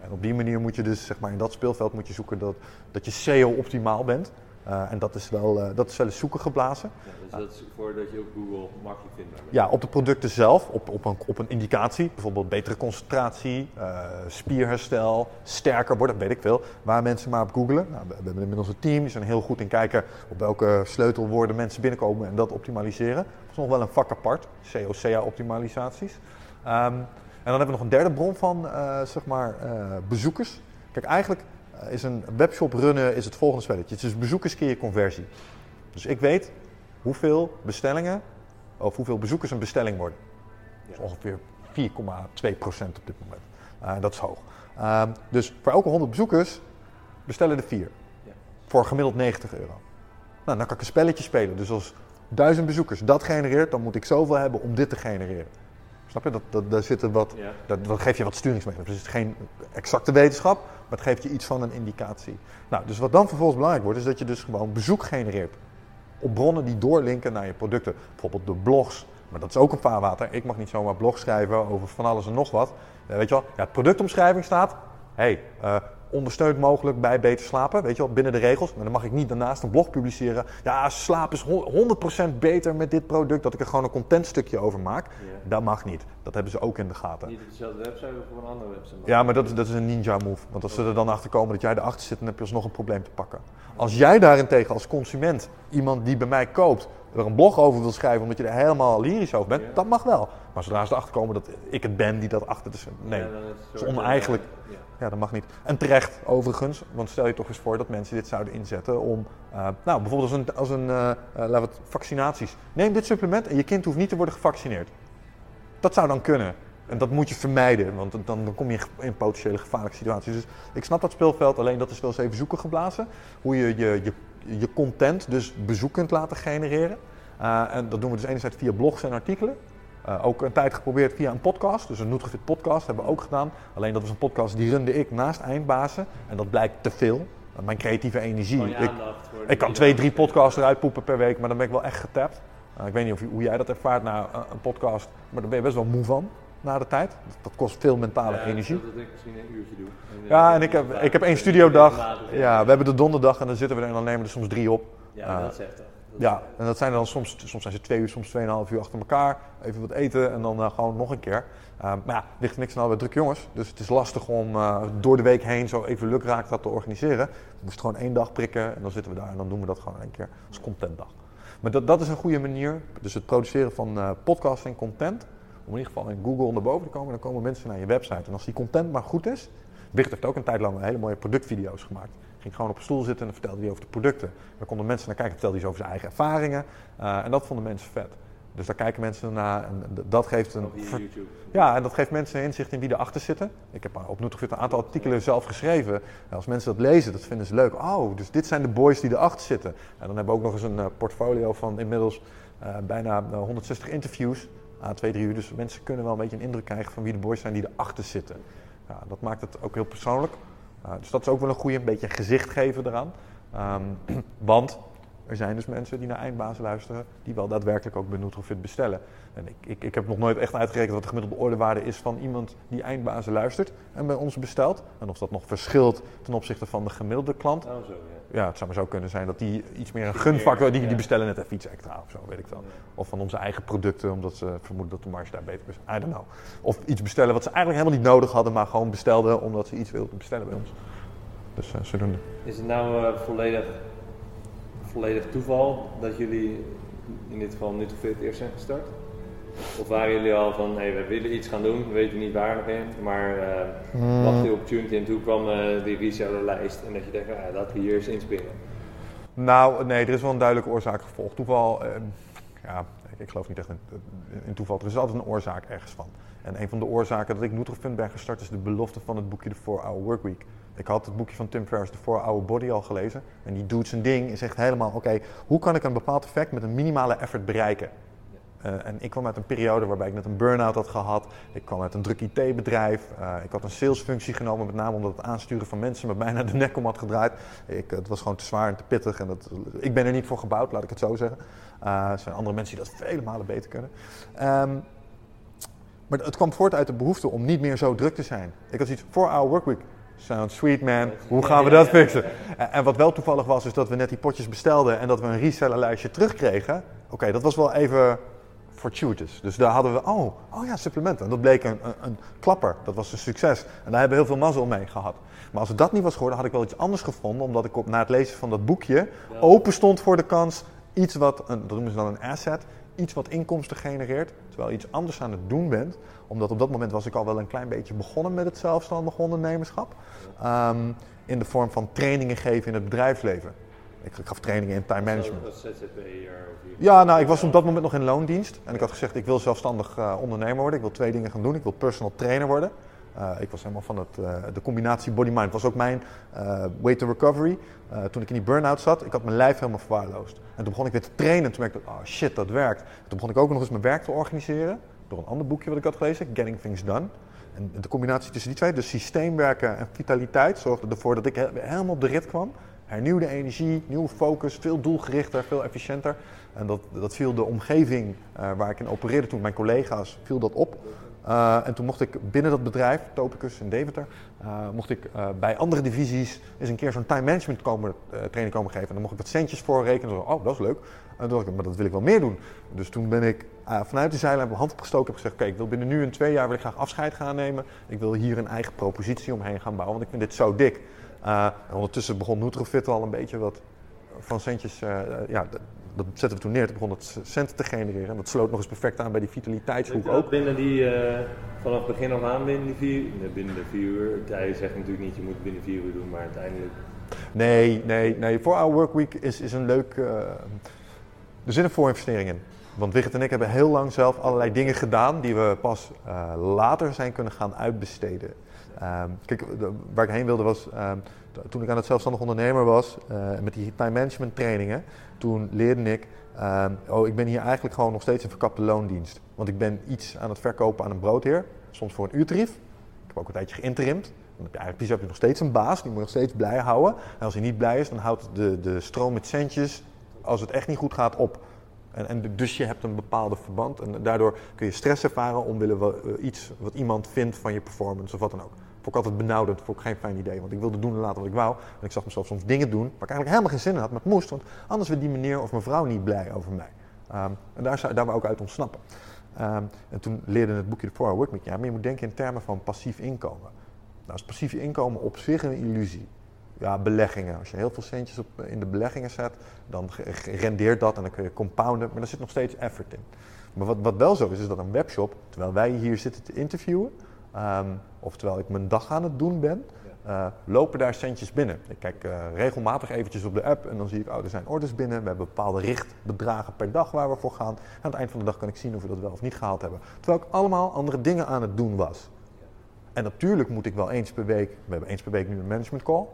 En op die manier moet je dus, zeg maar, in dat speelveld moet je zoeken dat, dat je SEO optimaal bent. Eh, en dat is, wel, eh, dat is wel eens zoeken geblazen. Ja, dus dat is voordat je op Google makkelijk bent. Ja, op de producten zelf, op, op, een, op een indicatie. Bijvoorbeeld betere concentratie, eh, spierherstel, sterker worden, weet ik veel. Waar mensen maar op googelen. Nou, we, we hebben inmiddels een team, die zijn heel goed in kijken op welke sleutelwoorden mensen binnenkomen en dat optimaliseren. Dat is nog wel een vak apart, CO-CA-optimalisaties. Ehm, en dan hebben we nog een derde bron van zeg maar, bezoekers. Kijk, eigenlijk is een webshop runnen is het volgende spelletje. Het is bezoekers keer je conversie. Dus ik weet hoeveel bestellingen of hoeveel bezoekers een bestelling worden. Dat is ongeveer 4,2% op dit moment. Eh, dat is hoog. Ehm, dus voor elke 100 bezoekers bestellen er 4. Ja. Voor gemiddeld 90 euro. Nou, dan kan ik een spelletje spelen. Dus als 1000 bezoekers dat genereert, dan moet ik zoveel hebben om dit te genereren. Snap je? Dat, dat, daar wat, Ja. dat, dat geeft je wat sturingsmechanismen. Dus het is geen exacte wetenschap, maar het geeft je iets van een indicatie. Nou, dus wat dan vervolgens belangrijk wordt, is dat je dus gewoon bezoek genereert. Op bronnen die doorlinken naar je producten. Bijvoorbeeld door blogs. Maar dat is ook een vaarwater. Ik mag niet zomaar blog schrijven over van alles en nog wat. Eh, weet je wel, ja, productomschrijving staat hey, uh, ondersteunt mogelijk bij beter slapen, weet je wel, binnen de regels. Maar dan mag ik niet daarnaast een blog publiceren. Ja, slaap is 100% beter met dit product, dat ik er gewoon een contentstukje over maak. Dat mag niet. Dat hebben ze ook in de gaten. Niet op dezelfde website of op een andere website? Ja, maar dat, dat is een ninja move. Want als ze er dan achter komen dat jij erachter zit, dan heb je alsnog een probleem te pakken. Als jij daarentegen als consument, iemand die bij mij koopt, er een blog over wil schrijven omdat je er helemaal lyrisch over bent, dat mag wel. Maar zodra ze erachter komen dat ik het ben die dat achter... Dus nee, ja, dat is oneigenlijk. Ja. Ja. dat mag niet. En terecht overigens, want stel je toch eens voor dat mensen dit zouden inzetten om... Uh, nou, bijvoorbeeld als een, als een uh, laten we het, vaccinaties. Neem dit supplement en je kind hoeft niet te worden gevaccineerd. Dat zou dan kunnen. En dat moet je vermijden, want dan, dan kom je in potentiële gevaarlijke situaties. Dus ik snap dat speelveld, alleen dat is wel eens even zoeken geblazen. Hoe je je, je, je content, dus bezoek kunt laten genereren. En dat doen we dus enerzijds via blogs en artikelen. Uh, ook een tijd geprobeerd via een podcast, dus een Nutrifit podcast hebben we ook gedaan. Alleen dat was een podcast die runde ik naast eindbazen en dat blijkt te veel. Mijn creatieve energie. Ik, ik, kan twee, drie podcasts eruit poepen per week, maar dan ben ik wel echt getapt. Uh, ik weet niet of, hoe jij dat ervaart na een podcast, maar daar ben je best wel moe van na de tijd. Dat kost veel mentale ja, energie. Dat ik misschien een uurtje doe. En, ja, en ik heb, ik heb één studiodag. Ja, we hebben de donderdag en dan zitten we er en dan nemen we er soms drie op. Ja, dat is echt ja, en dat zijn dan soms, soms zijn ze twee uur, soms tweeënhalf uur achter elkaar. Even wat eten en dan uh, gewoon nog een keer. Uh, maar ja, ligt niks aan bij druk jongens. Dus het is lastig om uh, door de week heen zo even lukraak dat te organiseren. We moesten gewoon één dag prikken en dan zitten we daar en dan doen we dat gewoon één keer als contentdag. Maar dat, dat is een goede manier. Dus het produceren van uh, podcast en content. Om in ieder geval in Google onder boven te komen. Dan komen mensen naar je website. En als die content maar goed is. Wicht heeft ook een tijd lang hele mooie productvideo's gemaakt ging gewoon op een stoel zitten en vertelde hij over de producten. Daar konden mensen naar kijken, vertelde hij over zijn eigen ervaringen. Uh, en dat vonden mensen vet. Dus daar kijken mensen naar en dat geeft een. Ja, en dat geeft mensen inzicht in wie erachter zitten. Ik heb op Nutrifit een aantal artikelen zelf geschreven. En als mensen dat lezen, dat vinden ze leuk. Oh, dus dit zijn de boys die erachter zitten. En dan hebben we ook nog eens een uh, portfolio van inmiddels uh, bijna 160 interviews. aan twee, drie uur. Dus mensen kunnen wel een beetje een indruk krijgen van wie de boys zijn die erachter zitten. Ja, dat maakt het ook heel persoonlijk. Uh, dus dat is ook wel een goede, een beetje gezicht geven eraan. Um, *clears throat* want er zijn dus mensen die naar eindbazen luisteren, die wel daadwerkelijk ook bij Nutrofit bestellen. En ik, ik, ik heb nog nooit echt uitgerekend wat de gemiddelde ordewaarde is van iemand die eindbazen luistert en bij ons bestelt. En of dat nog verschilt ten opzichte van de gemiddelde klant. Oh, zo, ja. ja, het zou maar zo kunnen zijn dat die iets meer een gunfactor, die, die bestellen net even iets extra of zo, weet ik wel. Of van onze eigen producten, omdat ze vermoeden dat de marge daar beter is. I don't know. Of iets bestellen wat ze eigenlijk helemaal niet nodig hadden, maar gewoon bestelden omdat ze iets wilden bestellen bij ons. Dus uh, zodoende. Is het nou uh, volledig volledig toeval dat jullie in dit geval nu het eerst zijn gestart? Of waren jullie al van, hey, we willen iets gaan doen, we weten niet waar nog in, maar uh, hmm. wacht je opportunity en toen kwam uh, die resellerlijst en dat je denkt, ja, laten we hier eens inspringen? Nou, nee, er is wel een duidelijke oorzaak gevolg. Toeval, uh, ja, ik, geloof niet echt in, in, toeval. Er is altijd een oorzaak ergens van. En een van de oorzaken dat ik Nutrofund ben gestart is de belofte van het boekje The 4-Hour Workweek. Ik had het boekje van Tim Ferriss, The 4-Hour Body, al gelezen. En die doet zijn ding, is echt helemaal, oké, hoe kan ik een bepaald effect met een minimale effort bereiken? Uh, en ik kwam uit een periode waarbij ik net een burn-out had gehad. Ik kwam uit een druk IT-bedrijf. Uh, ik had een salesfunctie genomen, met name omdat het aansturen van mensen me *laughs* bijna de nek om had gedraaid. Ik, het was gewoon te zwaar en te pittig. En dat, ik ben er niet voor gebouwd, laat ik het zo zeggen. Uh, er zijn andere mensen die dat vele malen beter kunnen. Um, maar het kwam voort uit de behoefte om niet meer zo druk te zijn. Ik had zoiets, 4-hour workweek. Sounds sweet man, hoe gaan we dat fixen? En wat wel toevallig was, is dat we net die potjes bestelden en dat we een resellerlijstje terugkregen. Oké, dat was wel even fortuitous. Dus daar hadden we, oh, oh ja, supplementen. En dat bleek een, een, een, klapper, dat was een succes. En daar hebben we heel veel mazzel mee gehad. Maar als het dat niet was geworden, had ik wel iets anders gevonden, omdat ik op, na het lezen van dat boekje open stond voor de kans iets wat, een, dat noemen ze dan een asset, iets wat inkomsten genereert, terwijl je iets anders aan het doen bent. Omdat op dat moment was ik al wel een klein beetje begonnen met het zelfstandig ondernemerschap. Um, in de vorm van trainingen geven in het bedrijfsleven. Ik, gaf trainingen in time management. Als ZZP'er? Ja, nou, ik was op dat moment nog in loondienst. En ik had gezegd, ik wil zelfstandig uh, ondernemer worden. Ik wil twee dingen gaan doen. Ik wil personal trainer worden. Uh, ik was helemaal van het, uh, de combinatie body-mind. was ook mijn way to recovery. toen ik in die burn-out zat, ik had mijn lijf helemaal verwaarloosd. En toen begon ik weer te trainen. En toen merkte ik, oh shit, dat werkt. Toen begon ik ook nog eens mijn werk te organiseren. Door een ander boekje wat ik had gelezen, Getting Things Done. En de combinatie tussen die twee, dus systeemwerken en vitaliteit, zorgde ervoor dat ik helemaal op de rit kwam. Hernieuwde energie, nieuwe focus, veel doelgerichter, veel efficiënter. En dat, dat viel de omgeving waar ik in opereerde toen, mijn collega's, viel dat op. Uh, en toen mocht ik binnen dat bedrijf, Topicus in Deventer, uh, mocht ik uh, bij andere divisies eens een keer zo'n time management training komen geven. En dan mocht ik wat centjes voor rekenen. oh, dat is leuk. En toen dacht ik, maar dat wil ik wel meer doen. Dus toen ben ik vanuit die zeilen mijn hand opgestoken en gezegd, oké, ik wil binnen nu en twee jaar wil ik graag afscheid gaan nemen. Ik wil hier een eigen propositie omheen gaan bouwen, want ik vind dit zo dik. en ondertussen begon Nutrofit al een beetje wat van centjes, ja, dat zetten we toen neer. Toen begon het centen te genereren. En dat sloot nog eens perfect aan bij die vitaliteitshoek ook. Binnen die, uh, vanaf begin af aan binnen die vier, binnen de vier uur. Hij zegt natuurlijk niet, je moet binnen vier uur doen, maar uiteindelijk... Nee, nee, nee. Voor our workweek is, is een leuk... Uh, er zit een voorinvestering in. Want Wigert en ik hebben heel lang zelf allerlei dingen gedaan die we pas uh, later zijn kunnen gaan uitbesteden. Um, kijk, waar ik heen wilde was, um, toen ik aan het zelfstandig ondernemer was, uh, met die time management trainingen, toen leerde ik, um, oh, ik ben hier eigenlijk gewoon nog steeds een verkapte loondienst. Want ik ben iets aan het verkopen aan een broodheer, soms voor een uurtarief. Ik heb ook een tijdje geïnterimd. Dan heb je eigenlijk heb je nog steeds een baas, die moet je nog steeds blij houden. En als hij niet blij is, dan houdt de, de stroom met centjes, als het echt niet goed gaat, op. En, en, dus je hebt een bepaalde verband en daardoor kun je stress ervaren omwille van uh, iets wat iemand vindt van je performance of wat dan ook. Vond ik altijd benauwd, vond ik geen fijn idee. Want ik wilde doen en wat ik wou. En ik zag mezelf soms dingen doen waar ik eigenlijk helemaal geen zin in had, maar het moest. Want anders werd die meneer of mevrouw niet blij over mij. Um, en daar, daar we ook uit ontsnappen. Um, en toen leerde het boekje de 4 Work met ja, maar je moet denken in termen van passief inkomen. Nou is passief inkomen op zich een illusie. Ja, beleggingen. Als je heel veel centjes op, in de beleggingen zet, dan rendeert dat en dan kun je compounden, maar er zit nog steeds effort in. Maar wat, wat wel zo is, is dat een webshop, terwijl wij hier zitten te interviewen, Um, oftewel ik mijn dag aan het doen ben, uh, lopen daar centjes binnen. Ik kijk uh, regelmatig eventjes op de app en dan zie ik, oh, er zijn orders binnen. We hebben bepaalde richtbedragen per dag waar we voor gaan. Aan het eind van de dag kan ik zien of we dat wel of niet gehaald hebben. Terwijl ik allemaal andere dingen aan het doen was. En natuurlijk moet ik wel eens per week, we hebben eens per week nu een management call.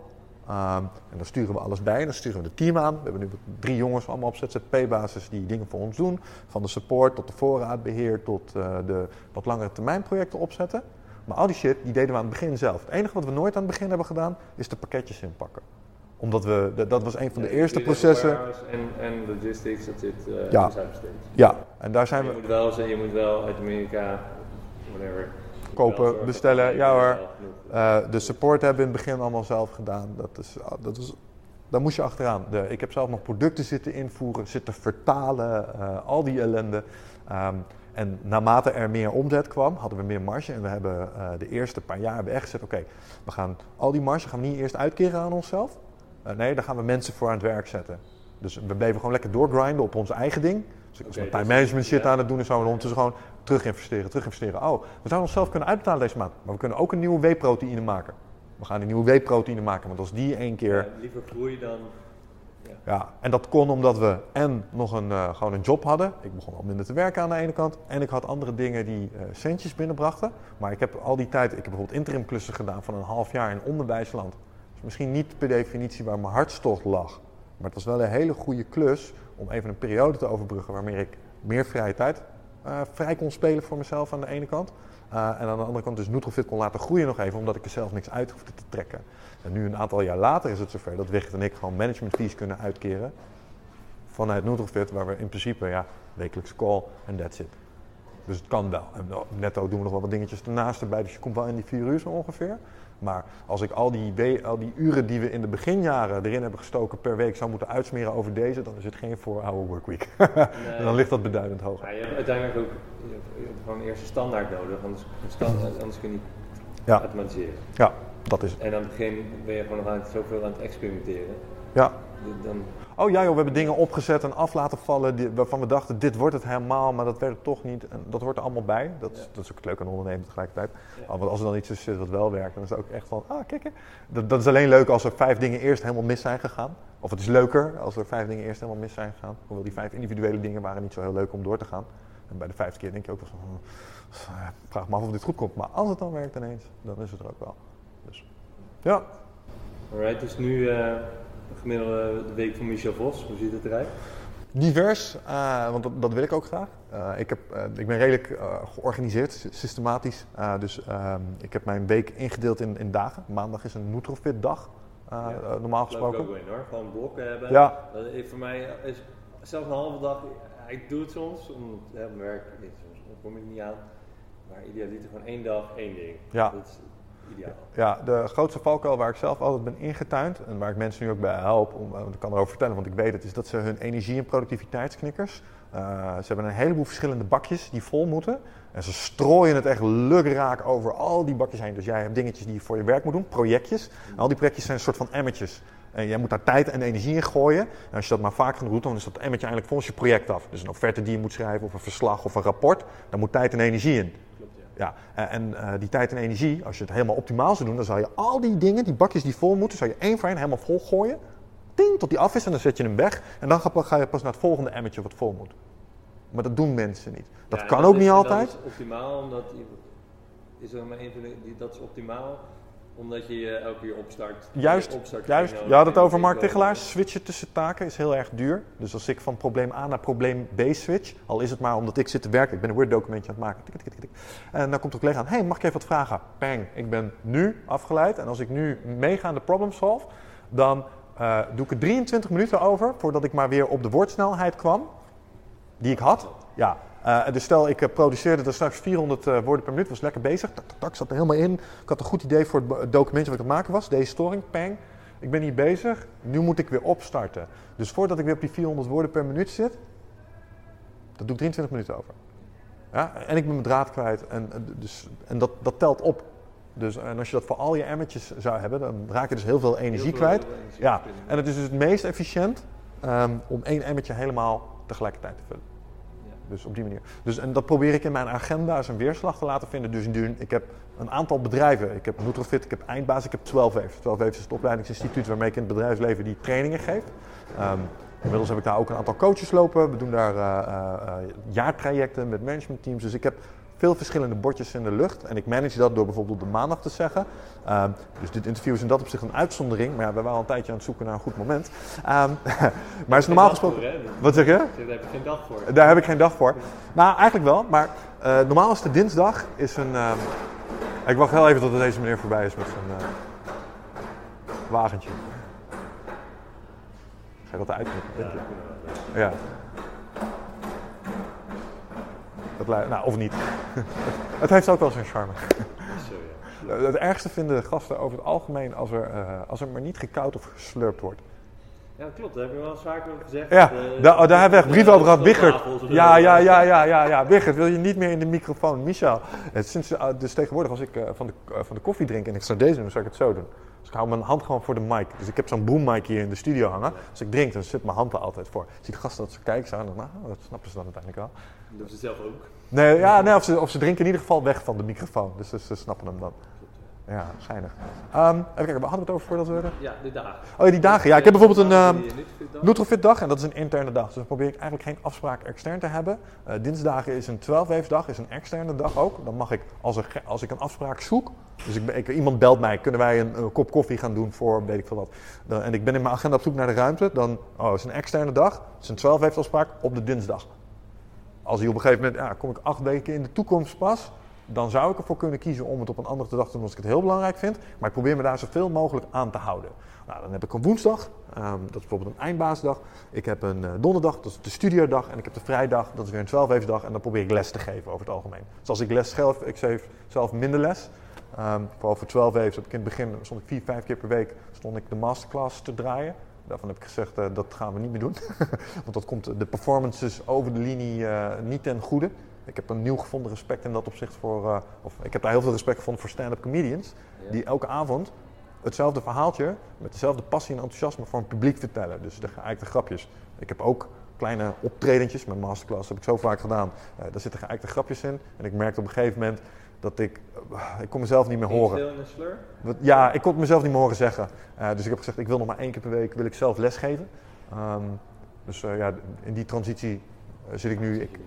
Um, en dan sturen we alles bij, dan sturen we het team aan. We hebben nu drie jongens allemaal op ZZP-basis die dingen voor ons doen. Van de support tot de voorraadbeheer tot uh, de wat langere termijn projecten opzetten. Maar al die shit, die deden we aan het begin zelf. Het enige wat we nooit aan het begin hebben gedaan, is de pakketjes inpakken. Omdat we, dat was een van de eerste processen. En, en logistics, dat zit uh, ja. Ja, en daar zijn je we... Moet wel, je moet wel uit Amerika, whatever... Kopen, bestellen, ja hoor. Uh, de support hebben we in het begin allemaal zelf gedaan. Dat is, ah, dat is, daar moest je achteraan. De, ik heb zelf nog producten zitten invoeren, zitten vertalen, uh, al die ellende. Um, en naarmate er meer omzet kwam, hadden we meer marge. En we hebben uh, de eerste paar jaar hebben echt gezegd: oké, we gaan al die marge gaan we niet eerst uitkeren aan onszelf. Uh, nee, daar gaan we mensen voor aan het werk zetten. Dus we bleven gewoon lekker doorgrinden op ons eigen ding. Dus ik was okay, time dus management shit ja. aan het doen en zo. En ondertussen gewoon terug investeren, terug investeren. Oh, we zouden onszelf kunnen uitbetalen deze maand. Maar we kunnen ook een nieuwe whey-proteïne maken. We gaan een nieuwe whey-proteïne maken. Want als die één keer... Ja, liever groeien dan ja, en dat kon omdat we en nog een, uh, gewoon een job hadden. Ik begon al minder te werken aan de ene kant. En ik had andere dingen die uh, centjes binnenbrachten. Maar ik heb al die tijd, ik heb bijvoorbeeld interimklussen gedaan van een half jaar in onderwijsland. Dus misschien niet per definitie waar mijn hartstocht lag. Maar het was wel een hele goede klus om even een periode te overbruggen waarmee ik meer vrije tijd uh, vrij kon spelen voor mezelf aan de ene kant. en aan de andere kant dus Nutrofit kon laten groeien nog even, omdat ik er zelf niks uit hoefde te trekken. En nu een aantal jaar later is het zover dat Wicht en ik gewoon management fees kunnen uitkeren. Vanuit Nutrofit, waar we in principe ja, wekelijks call en that's it. Dus het kan wel. En netto doen we nog wel wat dingetjes ernaast erbij, dus je komt wel in die vier uur zo ongeveer. Maar als ik al die, al die uren die we in de beginjaren erin hebben gestoken per week zou moeten uitsmeren over deze, dan is het geen voor hour workweek. *laughs* nee. dan ligt dat beduidend hoger. Ja, je hebt uiteindelijk ook je hebt gewoon eerst een standaard nodig, anders, standaard, anders kun je niet ja. automatiseren. Ja, dat is het. En aan het begin ben je gewoon nog aan het, zoveel aan het experimenteren. Ja. Dan... Oh ja joh, we hebben dingen opgezet en af laten vallen die, waarvan we dachten dit wordt het helemaal, maar dat werd het toch niet. En dat hoort er allemaal bij. Dat, is, dat is ook het leuke aan ondernemen tegelijkertijd. Ja. Want als er dan iets is wat wel werkt, dan is het ook echt van, ah kijk dat, dat is alleen leuk als er vijf dingen eerst helemaal mis zijn gegaan. Of het is leuker als er vijf dingen eerst helemaal mis zijn gegaan. Hoewel die vijf individuele dingen waren niet zo heel leuk om door te gaan. En bij de vijfde keer denk je ook wel van, hm, vraag me af of dit goed komt. Maar als het dan werkt ineens, dan is het er ook wel. Ja. Alright, dus nu uh, gemiddelde de week van Michel Vos. Hoe ziet het eruit? Divers, uh, want dat, dat, wil ik ook graag. Uh, ik, heb, ik ben redelijk georganiseerd, systematisch. dus ehm, ik heb mijn week ingedeeld in, in dagen. Maandag is een Nutrofit dag, ja, normaal gesproken. Ik ook in hoor, gewoon blokken hebben. Ja. Dat is voor mij is zelfs een halve dag, ik doe het soms, omdat ja, mijn werk, niet, soms kom ik niet aan. Maar idealiter gewoon één dag, één ding. Ja. Dat is Ja, de grootste valkuil waar ik zelf altijd ben ingetuind en waar ik mensen nu ook bij help, om, want ik kan erover vertellen, want ik weet het, is dat ze hun energie- en productiviteitsknikkers, uh, ze hebben een heleboel verschillende bakjes die vol moeten. En ze strooien het echt lukraak over al die bakjes heen. Dus jij hebt dingetjes die je voor je werk moet doen, projectjes. Al die projectjes zijn een soort van emmertjes. En jij moet daar tijd en energie in gooien. En als je dat maar vaak genoeg doet, dan is dat emmertje eigenlijk volgens je project af. Dus een offerte die je moet schrijven, of een verslag of een rapport, daar moet tijd en energie in. Ja. Ja, en uh, die tijd en energie, als je het helemaal optimaal zou doen, dan zou je al die dingen, die bakjes die vol moeten, zou je één voor één helemaal vol gooien. Ting, tot die af is en dan zet je hem weg. En dan ga je pas naar het volgende emmertje wat vol moet. Maar dat doen mensen niet. Dat Ja, kan dat ook is- niet Dat altijd. is optimaal, omdat is er maar één van de, die, dat is optimaal, omdat je je elke keer opstart. Juist, opstart Juist, je had het over Mark. Tichelaars. Switchen tussen taken is heel erg duur. Dus als ik van probleem A naar probleem B switch, al is het maar omdat ik zit te werken, ik ben een Word documentje aan het maken. Tik, tik, tik. En dan komt een collega aan, hey, mag ik even wat vragen? Bang, ik ben nu afgeleid. En als ik nu meega aan de problem solve, dan eh, doe ik er 23 minuten over voordat ik maar weer op de woordsnelheid kwam die ik had. Ja, eh, dus stel ik eh, produceerde er straks 400 eh, woorden per minuut, was lekker bezig. Tak, tak, tak, zat er helemaal in. Ik had een goed idee voor het documentje wat ik aan het maken was. Deze storing, pang. Ik ben hier bezig. Nu moet ik weer opstarten. Dus voordat ik weer op die 400 woorden per minuut zit, dat doe ik 23 minuten over. Ja, en ik ben mijn draad kwijt. En, dus, en dat, dat telt op. Dus, en als je dat voor al je emmertjes zou hebben, dan raak je dus heel veel energie Heel veel kwijt. energie Ja, en het is dus het meest efficiënt ehm, om één emmertje helemaal tegelijkertijd te vullen. Dus op die manier. Dus, en dat probeer ik in mijn agenda een weerslag te laten vinden. Dus ik heb een aantal bedrijven. Ik heb Nutrofit, ik heb Eindbaas, ik heb 12 Waves. 12 Waves is het opleidingsinstituut waarmee ik in het bedrijfsleven die trainingen geef. Ehm, inmiddels heb ik daar ook een aantal coaches lopen. We doen daar eh, jaartrajecten met managementteams. Dus ik heb veel verschillende bordjes in de lucht. En ik manage dat door bijvoorbeeld op de maandag te zeggen. Ehm, dus dit interview is in dat opzicht een uitzondering. Maar ja, we waren al een tijdje aan het zoeken naar een goed moment. Ehm, *laughs* maar is normaal gesproken... voor? Wat zeg je? Daar heb je geen dag voor. Daar heb ik geen dag voor. Nou, eigenlijk wel. Maar eh, normaal is de dinsdag is een... ehm, ik wacht heel even tot deze meneer voorbij is met zijn eh, wagentje. Ga je dat uitknippen? Ja, wel. Ja. Dat nou, of niet. *laughs* het heeft ook wel zijn charme. Zo, ja. Eh, Het ergste vinden gasten over het algemeen als er, eh, als er maar niet gekoud of geslurpt wordt. Ja, klopt. Daar heb je wel eens vaker over gezegd. Ja, Eh, daar, oh, daar hebben we echt brieven over gehad. Ja, ja, ja, ja, ja, ja. Wichert, wil je niet meer in de microfoon? Michel, het, sinds, eh, dus tegenwoordig als ik eh, van, de, eh, van de koffie drink en ik zou deze doen, dan zou ik het zo doen. Dus ik hou mijn hand gewoon voor de mic. Dus ik heb zo'n boommic hier in de studio hangen. Als ik drink, dan zit mijn hand er altijd voor. Ziet de gasten dat ze kijken, zo, en dan, nou, dat snappen ze dan uiteindelijk wel. Dat doen ze zelf ook. Nee, ja, nee of, ze, of ze drinken in ieder geval weg van de microfoon. Dus ze, ze snappen hem dan. Ja, schijnig. Ehm, even kijken, waar hadden we het over voordat we... Ja, de dagen. Oh ja, die dagen. Ja, ik heb bijvoorbeeld een... Die Nutrifit-dag. Nutrofit dag en dat is een interne dag. Dus dan probeer ik eigenlijk geen afspraak extern te hebben. Eh, dinsdagen is een 12 dag, is een externe dag ook. Dan mag ik, als, er, als ik een afspraak zoek, dus ik, ik, iemand belt mij, kunnen wij een, een kop koffie gaan doen voor weet ik veel wat. Dan, en ik ben in mijn agenda op zoek naar de ruimte, dan oh, het is een externe dag, het is een 12 afspraak op de dinsdag. Als die op een gegeven moment, ja, kom ik acht weken in de toekomst pas, dan zou ik ervoor kunnen kiezen om het op een andere dag te doen als ik het heel belangrijk vind. Maar ik probeer me daar zoveel mogelijk aan te houden. Nou, dan heb ik een woensdag, ehm, dat is bijvoorbeeld een eindbaasdag. Ik heb een eh, donderdag, dat is de studiodag. En ik heb de vrijdag, dat is weer een 12 dag. En dan probeer ik les te geven over het algemeen. Dus als ik les geef, ik geef zelf minder les. Ehm, vooral voor 12 heb ik in het begin, stond ik vier, vijf keer per week, stond ik de masterclass te draaien. Daarvan heb ik gezegd, eh, dat gaan we niet meer doen. *laughs* Want dat komt de performances over de linie eh, niet ten goede. Ik heb een nieuw gevonden respect in dat opzicht voor, eh, of ik heb daar heel veel respect gevonden voor stand-up comedians. Ja. Die elke avond hetzelfde verhaaltje met dezelfde passie en enthousiasme voor een publiek vertellen. Dus de geëikte grapjes. Ik heb ook kleine optredentjes, mijn masterclass heb ik zo vaak gedaan. Daar zitten geëikte grapjes in. En ik merkte op een gegeven moment dat ik, eh, ik kon mezelf niet meer horen. stil en een slur. Ja, ik kon het mezelf niet meer horen zeggen. Eh, dus ik heb gezegd, ik wil nog maar één keer per week wil ik zelf lesgeven. Ehm, dus eh, ja, in die transitie zit ik nu. Ik,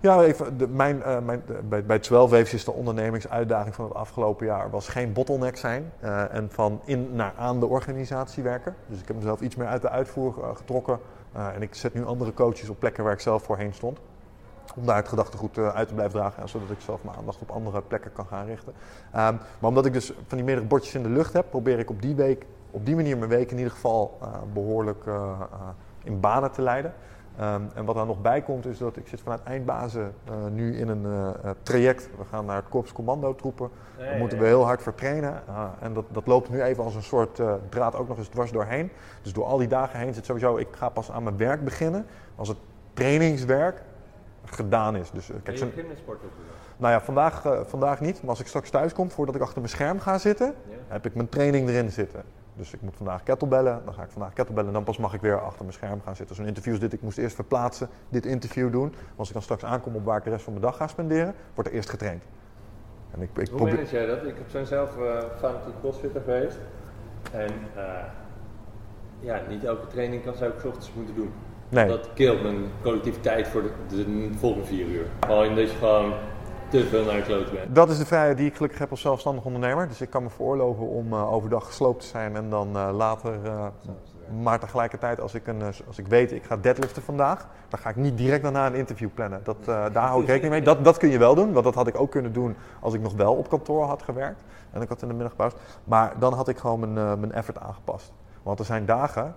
ja, even, de, mijn, eh, mijn, de- bij, bij 12 Waves is de ondernemingsuitdaging van het afgelopen jaar was geen bottleneck zijn en van in naar aan de organisatie werken. Dus ik heb mezelf iets meer uit de uitvoer getrokken en ik zet nu andere coaches op plekken waar ik zelf voorheen stond. Om daar het gedachtegoed eh, uit te blijven dragen, en zodat ik zelf mijn aandacht op andere plekken kan gaan richten. Ehm, maar omdat ik dus van die meerdere bordjes in de lucht heb, probeer ik op die week, op die manier mijn week in ieder geval eh, behoorlijk eh, in banen te leiden. Ehm, en wat daar nog bij komt is dat ik zit vanuit eindbazen uh, nu in een uh, traject. We gaan naar het korps commando troepen. Daar moeten we heel hard voor trainen. Uh, en dat, dat loopt nu even als een soort draad ook nog eens dwars doorheen. Dus door al die dagen heen zit sowieso, ik ga pas aan mijn werk beginnen als het trainingswerk gedaan is. Dus, kijk, je begint met sporten Nou ja, vandaag, vandaag niet. Maar als ik straks thuis kom, voordat ik achter mijn scherm ga zitten, ja. heb ik mijn training erin zitten. Dus ik moet vandaag kettlebellen, dan ga ik vandaag kettlebellen en dan pas mag ik weer achter mijn scherm gaan zitten. Zo'n interview is dit, ik moest eerst verplaatsen, dit interview doen. Als ik dan straks aankom op waar ik de rest van mijn dag ga spenderen, wordt er eerst getraind. En ik, ik Hoe probeer... jij dat? Ik heb zelf uh, fanatiek crossfitter geweest. En uh, ja, niet elke training kan zou ik ochtends moeten doen. Nee. Dat keelt mijn collectiviteit voor de, de volgende vier uur. Gewoon dat je gewoon te veel naar de klote bent. Dat is de vrijheid die ik gelukkig heb als zelfstandig ondernemer. Dus ik kan me veroorloven om uh, overdag gesloopt te zijn en dan uh, later. Uh, maar tegelijkertijd, als ik, een, als ik weet ik ga deadliften vandaag, dan ga ik niet direct daarna een interview plannen. Dat, daar hou ik rekening mee. Dat, dat kun je wel doen, want dat had ik ook kunnen doen als ik nog wel op kantoor had gewerkt. En ik had in de middag gebouwd. Maar dan had ik gewoon mijn, mijn effort aangepast. Want er zijn dagen,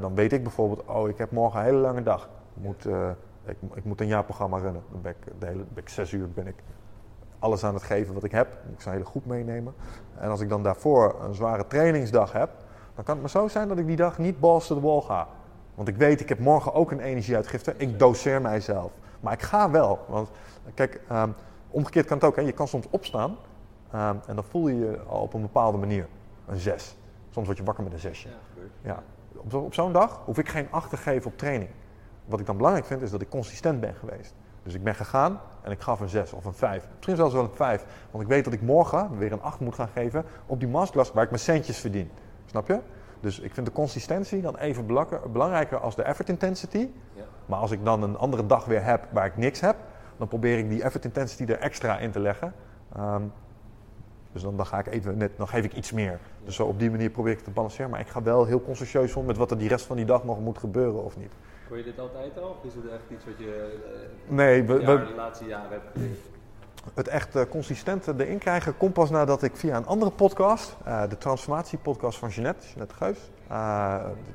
dan weet ik bijvoorbeeld, oh ik heb morgen een hele lange dag. Ik moet ik, ik moet een jaarprogramma runnen. Dan ben ik, de hele, ben ik zes uur ben ik alles aan het geven wat ik heb. Ik zou hele goed meenemen. En als ik dan daarvoor een zware trainingsdag heb, dan kan het maar zo zijn dat ik die dag niet balls to the wall ga. Want ik weet, ik heb morgen ook een energieuitgifte. Ik doseer mijzelf. Maar ik ga wel. Want kijk, ehm, omgekeerd kan het ook. Hè. Je kan soms opstaan um, en dan voel je je al op een bepaalde manier. Een zes. Soms word je wakker met een zesje. Ja, ja. Op, op zo'n dag hoef ik geen acht te geven op training wat ik dan belangrijk vind, is dat ik consistent ben geweest. Dus ik ben gegaan en ik gaf een 6 of een 5. Misschien zelfs wel een 5. Want ik weet dat ik morgen weer een 8 moet gaan geven op die masterclass waar ik mijn centjes verdien. Snap je? Dus ik vind de consistentie dan even belangrijker als de effort intensity. Ja. Maar als ik dan een andere dag weer heb waar ik niks heb, dan probeer ik die effort intensity er extra in te leggen. Um, dus dan, dan, ga ik even net, dan geef ik iets meer. Dus zo op die manier probeer ik te balanceren. Maar ik ga wel heel consciëntieus om met wat er die rest van die dag nog moet gebeuren of niet. Hoor je dit altijd al? Of is het echt iets wat je uh, nee, we, de laatste jaren hebt geleerd? Het echt uh, consistent erin krijgen komt pas nadat ik via een andere podcast, uh, de transformatiepodcast van Jeanette, Jeanette Geus,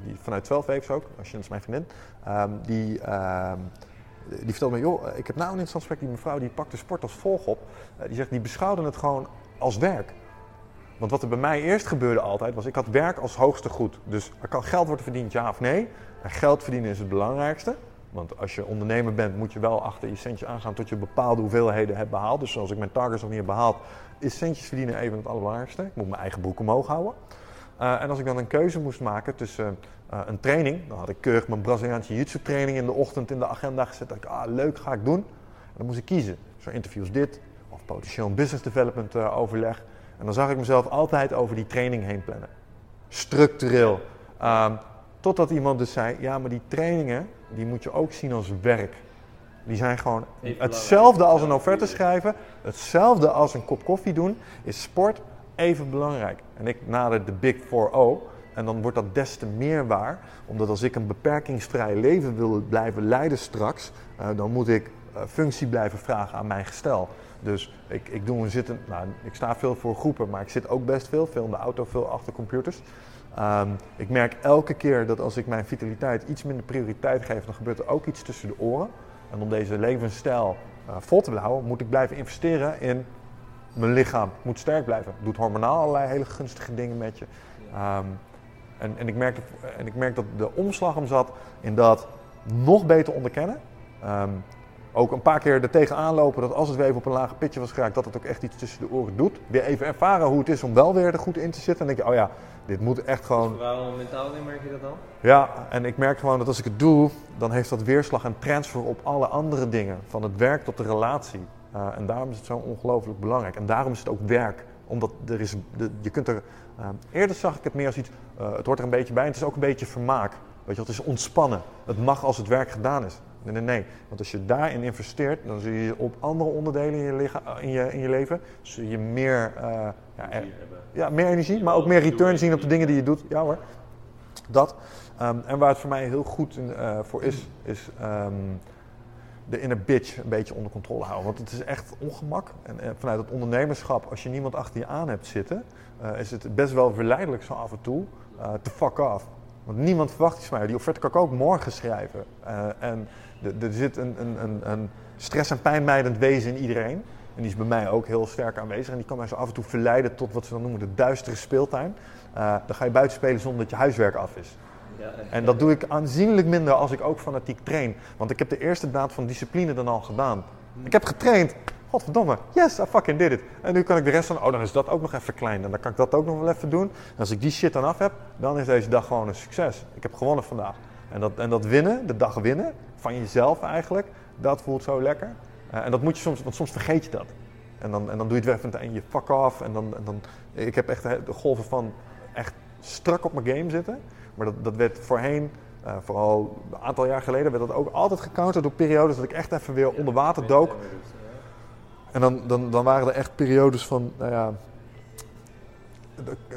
die vanuit 12 heeft ook, Jeanette is mijn vriendin, um, die, ehm, die vertelde me, joh, ik heb nou een interessant gesprek, die mevrouw die pakt de sport als volg op. die zegt, die beschouwde het gewoon als werk. Want wat er bij mij eerst gebeurde altijd, was ik had werk als hoogste goed. Dus er kan geld worden verdiend, ja of nee. Geld verdienen is het belangrijkste. Want als je ondernemer bent, moet je wel achter je centjes aangaan tot je bepaalde hoeveelheden hebt behaald. Dus als ik mijn targets nog niet heb behaald, is centjes verdienen even het allerbelangrijkste. Ik moet mijn eigen broek omhoog houden. Uh, en als ik dan een keuze moest maken tussen uh, een training, dan had ik keurig mijn Braziliaanse jiu training in de ochtend in de agenda gezet. Ik, ah leuk, ga ik doen. En dan moest ik kiezen. Zo interviews dit, potentieel een business development uh, overleg. En dan zag ik mezelf altijd over die training heen plannen. Structureel. Um, Totdat iemand dus zei, ja, maar die trainingen, die moet je ook zien als werk. Die zijn gewoon hetzelfde als een offerte schrijven, hetzelfde als een kop koffie doen, is sport even belangrijk. En ik nader de Big 4O en dan wordt dat des te meer waar, omdat als ik een beperkingsvrij leven wil blijven leiden straks, uh, dan moet ik uh, functie blijven vragen aan mijn gestel. Dus ik, ik doe een zitten, nou, ik sta veel voor groepen, maar ik zit ook best veel, veel in de auto, veel achter computers. Um, ik merk elke keer dat als ik mijn vitaliteit iets minder prioriteit geef, dan gebeurt er ook iets tussen de oren. En om deze levensstijl uh, vol te houden, moet ik blijven investeren in mijn lichaam. Moet sterk blijven. Doet hormonaal allerlei hele gunstige dingen met je. Um, en, en, ik merk, en ik merk dat de omslag hem zat in dat nog beter onderkennen. Um, ook een paar keer er tegenaan lopen dat als het weer even op een lage pitje was geraakt, dat het ook echt iets tussen de oren doet. Weer even ervaren hoe het is om wel weer er goed in te zitten. En dan denk je, oh ja, dit moet echt gewoon... Dus vooral mentaal merk je dat dan? Ja, en ik merk gewoon dat als ik het doe, dan heeft dat weerslag en transfer op alle andere dingen. Van het werk tot de relatie. Uh, en daarom is het zo ongelooflijk belangrijk. En daarom is het ook werk. Omdat er is, de, je kunt er... Uh, eerder zag ik het meer als iets, uh, het hoort er een beetje bij. En het is ook een beetje vermaak. Weet je, het is ontspannen. Het mag als het werk gedaan is. Nee, nee, nee. Want als je daarin investeert, dan zul je op andere onderdelen in je, lichaam, in je, in je leven zul je meer, uh, ja, er, ja, meer energie, maar ook meer return zien op de dingen die je doet. Ja hoor, dat. Um, en waar het voor mij heel goed in, uh, voor is, is um, de inner bitch een beetje onder controle houden. Want het is echt ongemak. En, en vanuit het ondernemerschap, als je niemand achter je aan hebt zitten, uh, is het best wel verleidelijk zo af en toe te fuck off. Want niemand verwacht iets van mij. Die offerte kan ik ook morgen schrijven. En er zit een, een, een, een stress- en pijnmijdend wezen in iedereen. En die is bij mij ook heel sterk aanwezig. En die kan mij zo af en toe verleiden tot wat ze dan noemen de duistere speeltuin. Uh, dan ga je buiten spelen zonder dat je huiswerk af is. Ja, en dat doe ik aanzienlijk minder als ik ook fanatiek train. Want ik heb de eerste daad van discipline dan al gedaan. Ik heb getraind. Godverdomme, yes, I fucking did it. En nu kan ik de rest van, oh dan is dat ook nog even klein. En dan kan ik dat ook nog wel even doen. En als ik die shit dan af heb, dan is deze dag gewoon een succes. Ik heb gewonnen vandaag. En dat, en dat winnen, de dag winnen, van jezelf eigenlijk, dat voelt zo lekker. Uh, en dat moet je soms, want soms vergeet je dat. En dan, en dan doe je het weer even en je fuck off. En dan, en dan, ik heb echt de golven van echt strak op mijn game zitten. Maar dat, dat werd voorheen, uh, vooral een aantal jaar geleden, werd dat ook altijd gecounterd door periodes dat ik echt even weer onder water dook. En dan, dan, dan waren er echt periodes van, nou ja,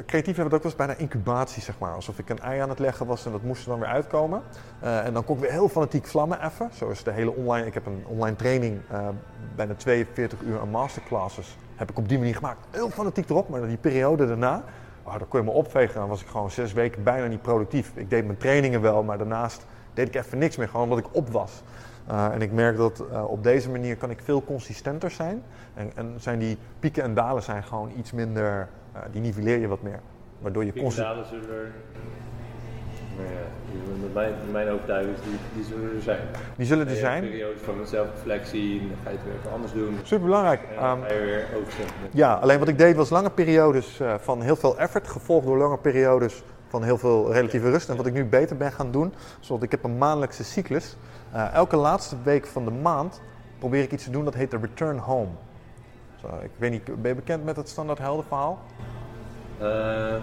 creatief hebben het ook wel eens bijna incubatie, zeg maar. Alsof ik een ei aan het leggen was en dat moest er dan weer uitkomen. Uh, en dan kon ik weer heel fanatiek vlammen even. Zo is de hele online, ik heb een online training, uh, bijna 42 uur aan masterclasses, heb ik op die manier gemaakt. Heel fanatiek erop, maar die periode daarna, oh, dan kon je me opvegen. Dan was ik gewoon zes weken bijna niet productief. Ik deed mijn trainingen wel, maar daarnaast deed ik even niks meer, gewoon omdat ik op was. Uh, en ik merk dat op deze manier kan ik veel consistenter zijn. En, en, zijn die pieken en dalen zijn gewoon iets minder, die nivelleer je wat meer. Waardoor je zullen er, ja, mijn, mijn overtuiging, die, die zullen er zijn. Die zullen er zijn. Een periode van zelfreflectie, dan ga je het weer even anders doen. Super belangrijk. En dan ga je weer. Ja, alleen wat ik deed was lange periodes van heel veel effort, gevolgd door lange periodes van heel veel relatieve rust. En wat ik nu beter ben gaan doen, zoals ik heb een maandelijkse cyclus. Uh, elke laatste week van de maand probeer ik iets te doen dat heet de Return Home. Zo, ik weet niet, ben je bekend met het standaard heldenverhaal? Uh,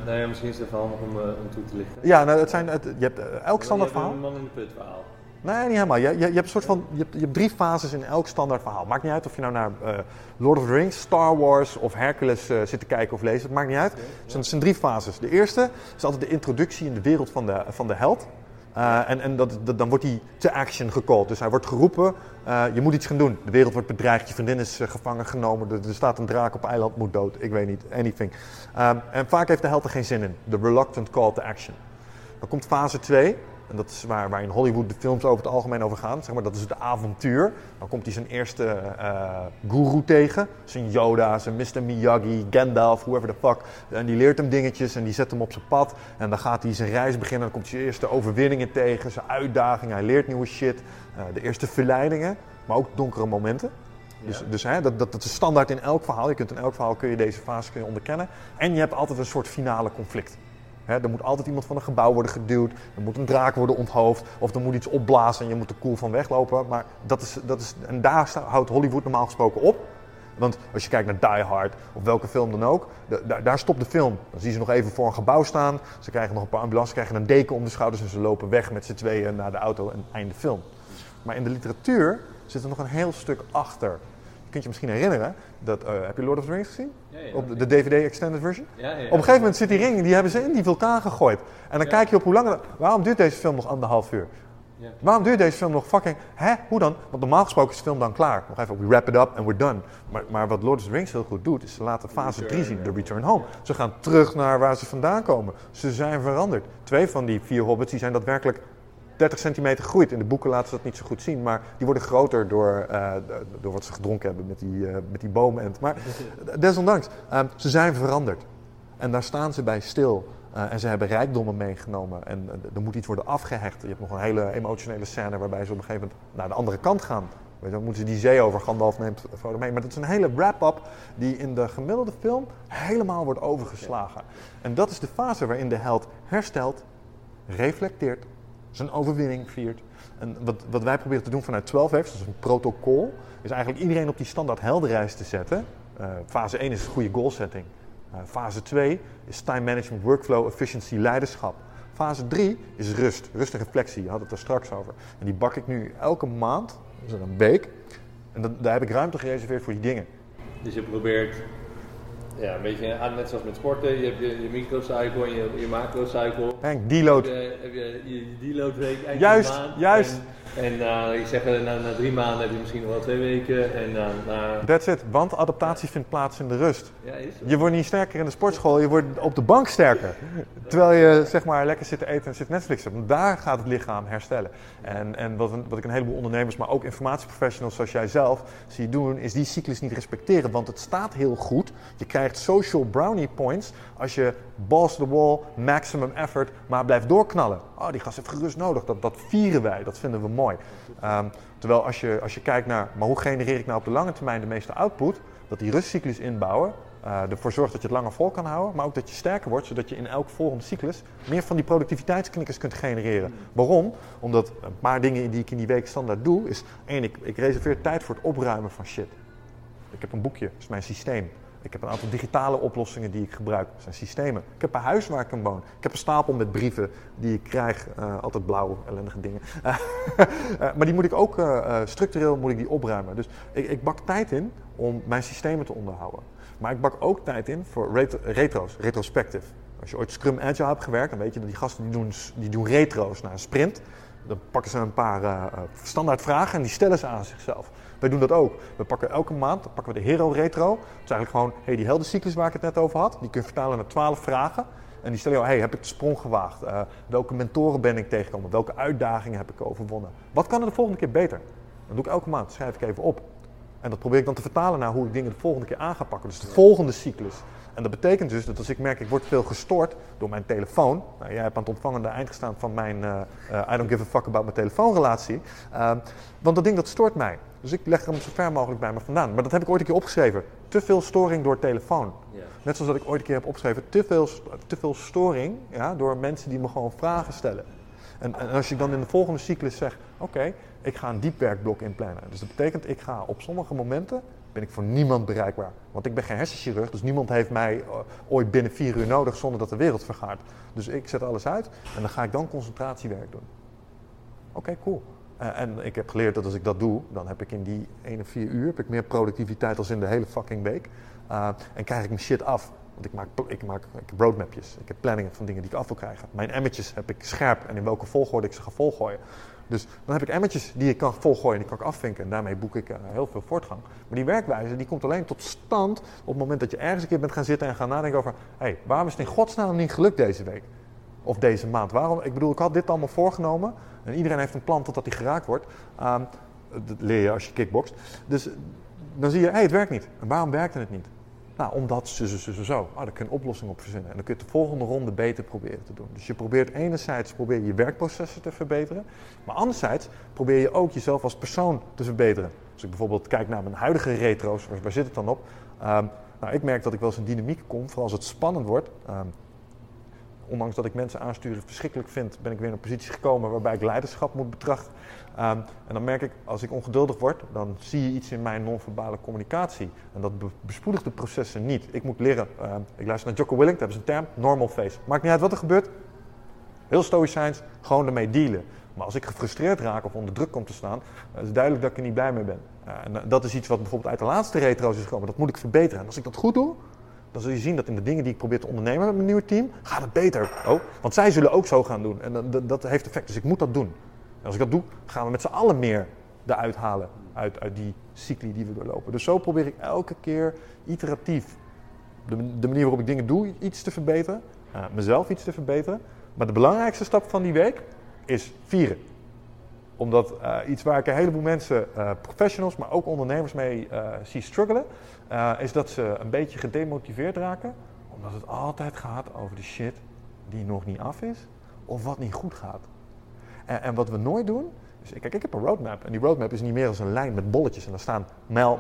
nou ja, misschien is het handig om, uh, om toe te lichten. Ja, nou, het zijn, het, je hebt elk standaard verhaal. een man in de put verhaal. Nee, niet helemaal. Je, je, je, hebt een soort van, je hebt, je hebt drie fases in elk standaard verhaal. Maakt niet uit of je nou naar Lord of the Rings, Star Wars of Hercules zit te kijken of lezen. Het maakt niet uit. Het zijn, het zijn drie fases. De eerste is altijd de introductie in de wereld van de, van de held. Uh, en en dat, dan wordt hij te action gecalled. Dus hij wordt geroepen, uh, je moet iets gaan doen. De wereld wordt bedreigd, je vriendin is uh, gevangen genomen, er, staat een draak op eiland, moet dood, ik weet niet, anything. Um, en vaak heeft de held er geen zin in. The reluctant call to action. Dan komt fase 2. En dat is waar, waar in Hollywood de films over het algemeen over gaan. Zeg maar, dat is het avontuur. Dan komt hij zijn eerste uh, guru tegen. Zijn Yoda, zijn Mr. Miyagi, Gandalf, whoever the fuck. En die leert hem dingetjes en die zet hem op zijn pad. En dan gaat hij zijn reis beginnen. Dan komt hij zijn eerste overwinningen tegen, zijn uitdagingen. Hij leert nieuwe shit. Uh, de eerste verleidingen, maar ook donkere momenten. Dus, dus hè, dat, dat, dat is standaard in elk verhaal. Je kunt in elk verhaal kun je deze fase kun je onderkennen. En je hebt altijd een soort finale conflict. Er moet altijd iemand van een gebouw worden geduwd, er moet een draak worden onthoofd, of er moet iets opblazen en je moet er cool van weglopen. Maar dat is, dat is, en daar houdt Hollywood normaal gesproken op. Want als je kijkt naar Die Hard of welke film dan ook, daar, stopt de film. Dan zie je ze nog even voor een gebouw staan, ze krijgen nog een paar ambulances, krijgen een deken om de schouders en ze lopen weg met z'n tweeën naar de auto en einde film. Maar in de literatuur zit er nog een heel stuk achter. Je kunt je misschien herinneren, dat, uh, heb je Lord of the Rings gezien? Ja, ja, op de, de DVD Extended Version? Ja, op een gegeven moment zit die ring, die hebben ze in die vulkaan gegooid. En dan kijk je op hoe lang... Waarom duurt deze film nog anderhalf uur? Waarom duurt deze film nog fucking... Hè? Hoe dan? Want normaal gesproken is de film dan klaar. Nog even, we wrap it up and we're done. Maar, maar wat Lord of the Rings heel goed doet, is ze laten fase 3 zien, de Return Home. Ze gaan terug naar waar ze vandaan komen. Ze zijn veranderd. Twee van die vier hobbits die zijn daadwerkelijk 30 centimeter gegroeid. In de boeken laten ze dat niet zo goed zien, maar die worden groter door, uh, door wat ze gedronken hebben met die, uh, met die boomend. Maar desondanks, uh, ze zijn veranderd. En daar staan ze bij stil. Uh, en ze hebben rijkdommen meegenomen. En er moet iets worden afgehecht. Je hebt nog een hele emotionele scène waarbij ze op een gegeven moment naar de andere kant gaan. Weet je, dan moeten ze die zee over. Gandalf neemt Frodo mee. Maar dat is een hele wrap-up die in de gemiddelde film helemaal wordt overgeslagen. En dat is de fase waarin de held herstelt, reflecteert, zijn overwinning viert. En wat, wat wij proberen te doen vanuit 12 heeft, dat is een protocol, is eigenlijk iedereen op die standaard heldenreis te zetten. Uh, fase 1 is goede goalsetting. Uh, fase 2 is time management, workflow, efficiency, leiderschap. Fase 3 is rust, rust en reflectie. Je had het er straks over. En die bak ik nu elke maand, dat is een week. En dat, daar heb ik ruimte gereserveerd voor die dingen. Dus je probeert ja, een beetje net zoals met sporten. Je hebt je, je microcycle en je, je macrocycle. En deload. Heb je, heb je, je deload week, Juist, maand. juist. En, En uh, ik zeg, na, na, drie maanden heb je misschien nog wel twee weken. En uh, na... That's it, want adaptatie vindt plaats in de rust. Ja, is je wordt niet sterker in de sportschool, je wordt op de bank sterker. Terwijl je zeg maar lekker zit te eten en zit Netflixen. Want daar gaat het lichaam herstellen. En, en wat, wat ik een heleboel ondernemers, maar ook informatieprofessionals zoals jij zelf zie doen, is die cyclus niet respecteren. Want het staat heel goed. Je krijgt social brownie points als je balls to the wall, maximum effort, maar blijft doorknallen. Oh, die gast heeft gerust nodig. Dat, dat vieren wij, dat vinden we mooi. Ehm, terwijl als je, als je kijkt naar, maar hoe genereer ik nou op de lange termijn de meeste output? Dat die rustcyclus inbouwen, uh, ervoor zorgt dat je het langer vol kan houden, maar ook dat je sterker wordt, zodat je in elke volgende cyclus meer van die productiviteitsknikkers kunt genereren. Waarom? Omdat een paar dingen die ik in die week standaard doe, is één, ik, ik reserveer tijd voor het opruimen van shit. Ik heb een boekje, dat is mijn systeem. Ik heb een aantal digitale oplossingen die ik gebruik. Dat zijn systemen. Ik heb een huis waar ik kan wonen. Ik heb een stapel met brieven die ik krijg. Uh, altijd blauwe, ellendige dingen. Uh, *laughs* maar die moet ik ook uh, structureel moet ik die opruimen. Dus ik, ik, bak tijd in om mijn systemen te onderhouden. Maar ik bak ook tijd in voor retro, retro's, retrospective. Als je ooit Scrum Agile hebt gewerkt, dan weet je dat die gasten die doen, die doen retro's naar een sprint. Dan pakken ze een paar standaard vragen en die stellen ze aan zichzelf. Wij doen dat ook. We pakken elke maand pakken we de Hero Retro. Dat is eigenlijk gewoon hey, die heldencyclus waar ik het net over had. Die kun je vertalen naar 12 vragen. En die stellen jou, hey, heb ik de sprong gewaagd? Uh, welke mentoren ben ik tegengekomen? Welke uitdagingen heb ik overwonnen? Wat kan er de volgende keer beter? Dat doe ik elke maand, schrijf ik even op. En dat probeer ik dan te vertalen naar hoe ik dingen de volgende keer aan ga pakken. Dus de volgende cyclus. En dat betekent dus dat als ik merk, ik word veel gestoord door mijn telefoon. Nou, jij hebt aan het ontvangende eind gestaan van mijn uh, uh, I don't give a fuck about mijn telefoonrelatie. Uh, want dat ding dat stoort mij. Dus ik leg hem zo ver mogelijk bij me vandaan. Maar dat heb ik ooit een keer opgeschreven. Te veel storing door telefoon. Net zoals dat ik ooit een keer heb opgeschreven. Te veel, te veel storing ja, door mensen die me gewoon vragen stellen. En, en als je dan in de volgende cyclus zegt, oké, ik ga een diepwerkblok inplannen. Dus dat betekent, ik ga op sommige momenten ben ik voor niemand bereikbaar. Want ik ben geen hersenchirurg, dus niemand heeft mij ooit binnen vier uur nodig zonder dat de wereld vergaat. Dus ik zet alles uit en dan ga ik dan concentratiewerk doen. Oké, cool. Uh, en ik heb geleerd dat als ik dat doe, dan heb ik in die 1 of 4 uur heb ik meer productiviteit als in de hele fucking week. Uh, en krijg ik mijn shit af. Want ik maak, ik maak ik roadmapjes, ik heb planningen van dingen die ik af wil krijgen. Mijn emmetjes heb ik scherp en in welke volgorde ik ze ga volgooien. Dus dan heb ik emmertjes die ik kan volgooien, die kan ik afvinken. En daarmee boek ik uh, heel veel voortgang. Maar die werkwijze die komt alleen tot stand op het moment dat je ergens een keer bent gaan zitten en gaan nadenken over... hé, hey, waarom is het in godsnaam niet gelukt deze week? Of deze maand? Waarom? Ik bedoel, ik had dit allemaal voorgenomen. En iedereen heeft een plan totdat hij geraakt wordt. Um, dat leer je als je kickbokst. Dus dan zie je, hé, hey, het werkt niet. En waarom werkte het niet? Nou, omdat ze, ze, ze, zo. Oh, daar kun je een oplossing op verzinnen. En dan kun je de volgende ronde beter proberen te doen. Dus je probeert enerzijds probeer je werkprocessen te verbeteren. Maar anderzijds probeer je ook jezelf als persoon te verbeteren. Als ik bijvoorbeeld kijk naar mijn huidige retro's, waar, zit het dan op? Um, nou, ik merk dat ik wel eens in dynamiek kom, vooral als het spannend wordt. Um, ondanks dat ik mensen aansturen verschrikkelijk vind, ben ik weer in een positie gekomen waarbij ik leiderschap moet betrachten. Um, en dan merk ik, als ik ongeduldig word, dan zie je iets in mijn non-verbale communicatie. En dat bespoedigt de processen niet. Ik moet leren, uh, ik luister naar Jocko Willink, dat hebben ze een term, normal face. Maakt niet uit wat er gebeurt. Heel stoïcijns, gewoon ermee dealen. Maar als ik gefrustreerd raak of onder druk kom te staan, uh, is duidelijk dat ik er niet blij mee ben. Uh, en dat is iets wat bijvoorbeeld uit de laatste retro's is gekomen. Dat moet ik verbeteren. En als ik dat goed doe, dan zul je zien dat in de dingen die ik probeer te ondernemen met mijn nieuwe team, gaat het beter. Oh, want zij zullen ook zo gaan doen. En dat, dat heeft effect. Dus ik moet dat doen. En als ik dat doe, gaan we met z'n allen meer eruit halen. Uit, uit die cycli die we doorlopen. Dus zo probeer ik elke keer iteratief de, manier waarop ik dingen doe, iets te verbeteren. Uh, mezelf iets te verbeteren. Maar de belangrijkste stap van die week is vieren omdat uh, iets waar ik een heleboel mensen, uh, professionals, maar ook ondernemers mee zie struggelen, is dat ze een beetje gedemotiveerd raken. Omdat het altijd gaat over de shit die nog niet af is of wat niet goed gaat. En, en wat we nooit doen, is, kijk, ik heb een roadmap. En die roadmap is niet meer als een lijn met bolletjes en daar staan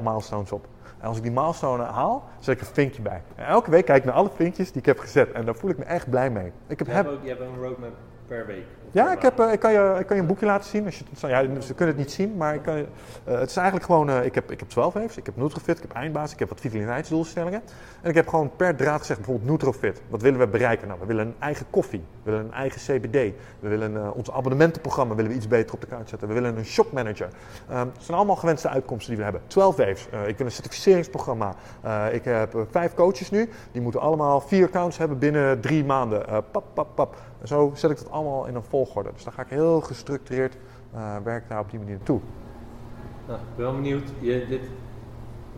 milestones op. En als ik die milestone haal, zet ik een vinkje bij. En elke week kijk ik naar alle vinkjes die ik heb gezet. En daar voel ik me echt blij mee. Ik heb, je, hebt ook, je hebt een roadmap per week? Ja, ik, heb, uh, ik, kan je, ik kan je een boekje laten zien. Als je, ja, ze kunnen het niet zien, maar ik kan, uh, het is eigenlijk gewoon... Uh, ik, heb, ik heb 12 waves, ik heb Nutrofit, ik heb Eindbaas, ik heb wat vitaliteitsdoelstellingen. En ik heb gewoon per draad gezegd, bijvoorbeeld Nutrofit. Wat willen we bereiken? Nou, we willen een eigen koffie. We willen een eigen CBD. We willen ons abonnementenprogramma willen we iets beter op de kaart zetten. We willen een shopmanager. Um, het zijn allemaal gewenste uitkomsten die we hebben. 12 waves. ik wil een certificeringsprogramma. ik heb vijf coaches nu. Die moeten allemaal vier accounts hebben binnen drie maanden. pap, pap, pap. En zo zet ik dat allemaal in een volgorde. Dus dan ga ik heel gestructureerd uh, werk daar op die manier naartoe. Nou, ik ben wel benieuwd. Je, dit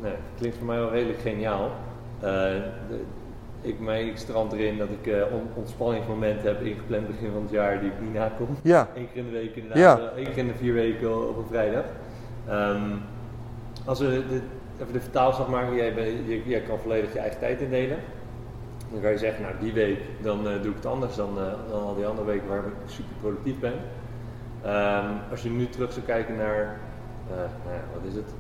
nee, klinkt voor mij wel redelijk geniaal. Uh, de, ik, mij, ik strand erin dat ik uh, on, ontspanningsmomenten heb ingepland begin van het jaar die ik niet nakom. Ja. Eén keer in de week inderdaad. Ja. Eén keer in de vier weken op een vrijdag. Um, als we de, even de vertaalslag maken, jij, jij, jij, kan volledig je eigen tijd indelen. Dan kan je zeggen, nou die week dan uh, doe ik het anders dan, uh, dan al die andere weken waar ik super productief ben. Um, als je nu terug zou kijken naar, uh, nou ja, wat is het,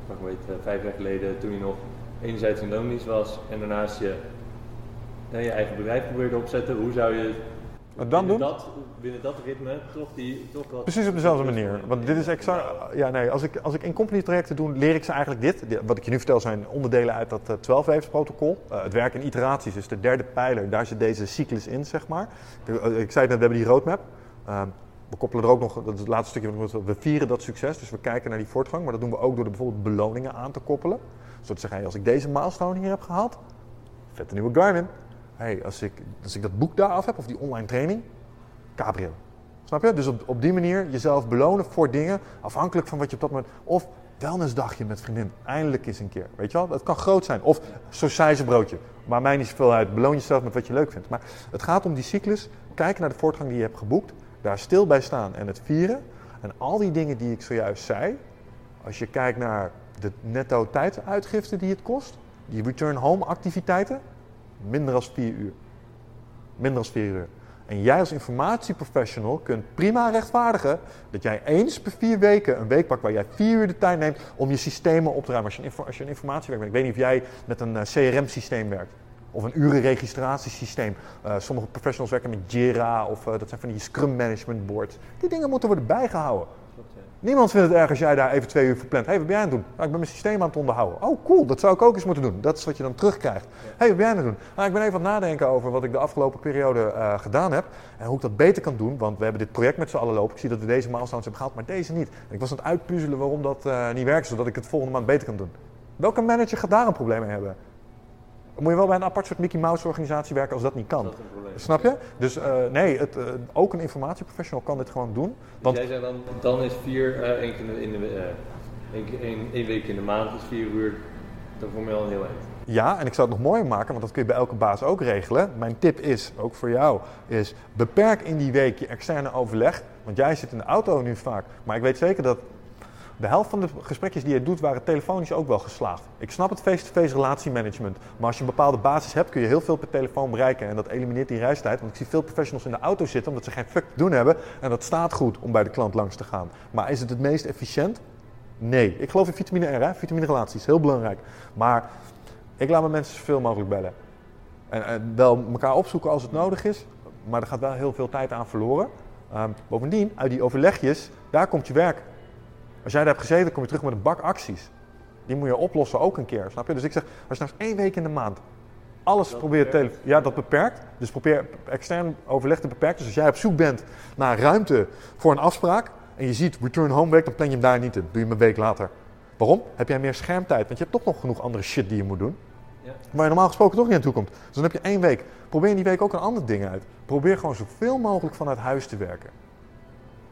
vijf jaar geleden toen je nog enerzijds in loondienst was en daarnaast je, je eigen bedrijf probeerde opzetten, hoe zou je wat dan doen? Dat, binnen dat ritme toch die... Toch wat Precies op dezelfde manier. Want dit is exact... Ja, nee, als ik, als ik in company trajecten doe, leer ik ze eigenlijk dit. Wat ik je nu vertel zijn onderdelen uit dat uh, 12 waves protocol. Uh, het werk in iteraties is de derde pijler. Daar zit deze cyclus in, zeg maar. Ik zei net, we hebben die roadmap. Uh, we koppelen er ook nog, dat is het laatste stukje, we vieren dat succes. Dus we kijken naar die voortgang. Maar dat doen we ook door er bijvoorbeeld beloningen aan te koppelen. Zodat zeggen, hey, als ik deze milestone hier heb gehaald, vette nieuwe Garmin hey, als, ik, als ik dat boek daar af heb, of die online training, cabrio. Snap je? Dus op, die manier jezelf belonen voor dingen, afhankelijk van wat je op dat moment... Of wellnessdagje met vriendin, eindelijk eens een keer. Weet je wel? Dat kan groot zijn. Of broodje. Maar mij niet zoveel uit. Beloon jezelf met wat je leuk vindt. Maar het gaat om die cyclus. Kijken naar de voortgang die je hebt geboekt. Daar stil bij staan en het vieren. En al die dingen die ik zojuist zei. Als je kijkt naar de netto tijdsuitgifte die het kost. Die return home activiteiten. Minder dan vier uur. Minder dan vier uur. En jij als informatieprofessional kunt prima rechtvaardigen dat jij eens per vier weken een week pakt waar jij vier uur de tijd neemt om je systemen op te ruimen. Als je, een, als informatiewerk bent. Ik weet niet of jij met een eh, CRM-systeem werkt. Of een urenregistratiesysteem. Uh, sommige professionals werken met Jira of uh, dat zijn van die Scrum Management Boards. Die dingen moeten worden bijgehouden. Niemand vindt het erg als jij daar even twee uur verplant. Hé, hey, wat ben jij aan het doen? Nou, ik ben mijn systeem aan het onderhouden. Oh, cool, dat zou ik ook eens moeten doen. Dat is wat je dan terugkrijgt. Hé, hey, wat ben jij aan het doen? Nou, ik ben even aan het nadenken over wat ik de afgelopen periode uh, gedaan heb. En hoe ik dat beter kan doen. Want we hebben dit project met z'n allen lopen. Ik zie dat we deze milestones hebben gehaald, maar deze niet. En ik was aan het uitpuzzelen waarom dat uh, niet werkt, zodat ik het volgende maand beter kan doen. Welke manager gaat daar een probleem mee hebben? Moet je wel bij een apart soort Mickey Mouse organisatie werken als dat niet kan. Dat Snap je? Dus uh, nee, het, uh, ook een informatieprofessional kan dit gewoon doen. Dus want jij zegt dan, dan is vier, uh, één, keer in de, één, één, week in de maand is vier uur, dan voor mij al een heel eind. Ja, en ik zou het nog mooier maken, want dat kun je bij elke baas ook regelen. Mijn tip is, ook voor jou, is beperk in die week je externe overleg. Want jij zit in de auto nu vaak. Maar ik weet zeker dat de helft van de gesprekjes die je doet waren telefonisch ook wel geslaagd. Ik snap het face-to-face relatiemanagement, maar als je een bepaalde basis hebt kun je heel veel per telefoon bereiken en dat elimineert die reistijd. Want ik zie veel professionals in de auto zitten omdat ze geen fuck te doen hebben en dat staat goed om bij de klant langs te gaan. Maar is het het meest efficiënt? Nee. Ik geloof in vitamine R, vitamine relaties, heel belangrijk. Maar ik laat mijn mensen zoveel mogelijk bellen. En, wel elkaar opzoeken als het nodig is, maar er gaat wel heel veel tijd aan verloren. Um, bovendien, uit die overlegjes, daar komt je werk. Als jij daar hebt gezeten, kom je terug met een bak acties. Die moet je oplossen ook een keer, snap je? Dus ik zeg, als je nou één week in de maand alles probeert te... Ja, dat beperkt. Dus probeer extern overleg te beperken. Dus als jij op zoek bent naar ruimte voor een afspraak... en je ziet return home week, dan plan je hem daar niet in. Doe je hem een week later. Waarom? Heb jij meer schermtijd? Want je hebt toch nog genoeg andere shit die je moet doen. Ja. Waar je normaal gesproken toch niet aan toe komt. Dus dan heb je één week. Probeer in die week ook een ander ding uit. Probeer gewoon zoveel mogelijk vanuit huis te werken.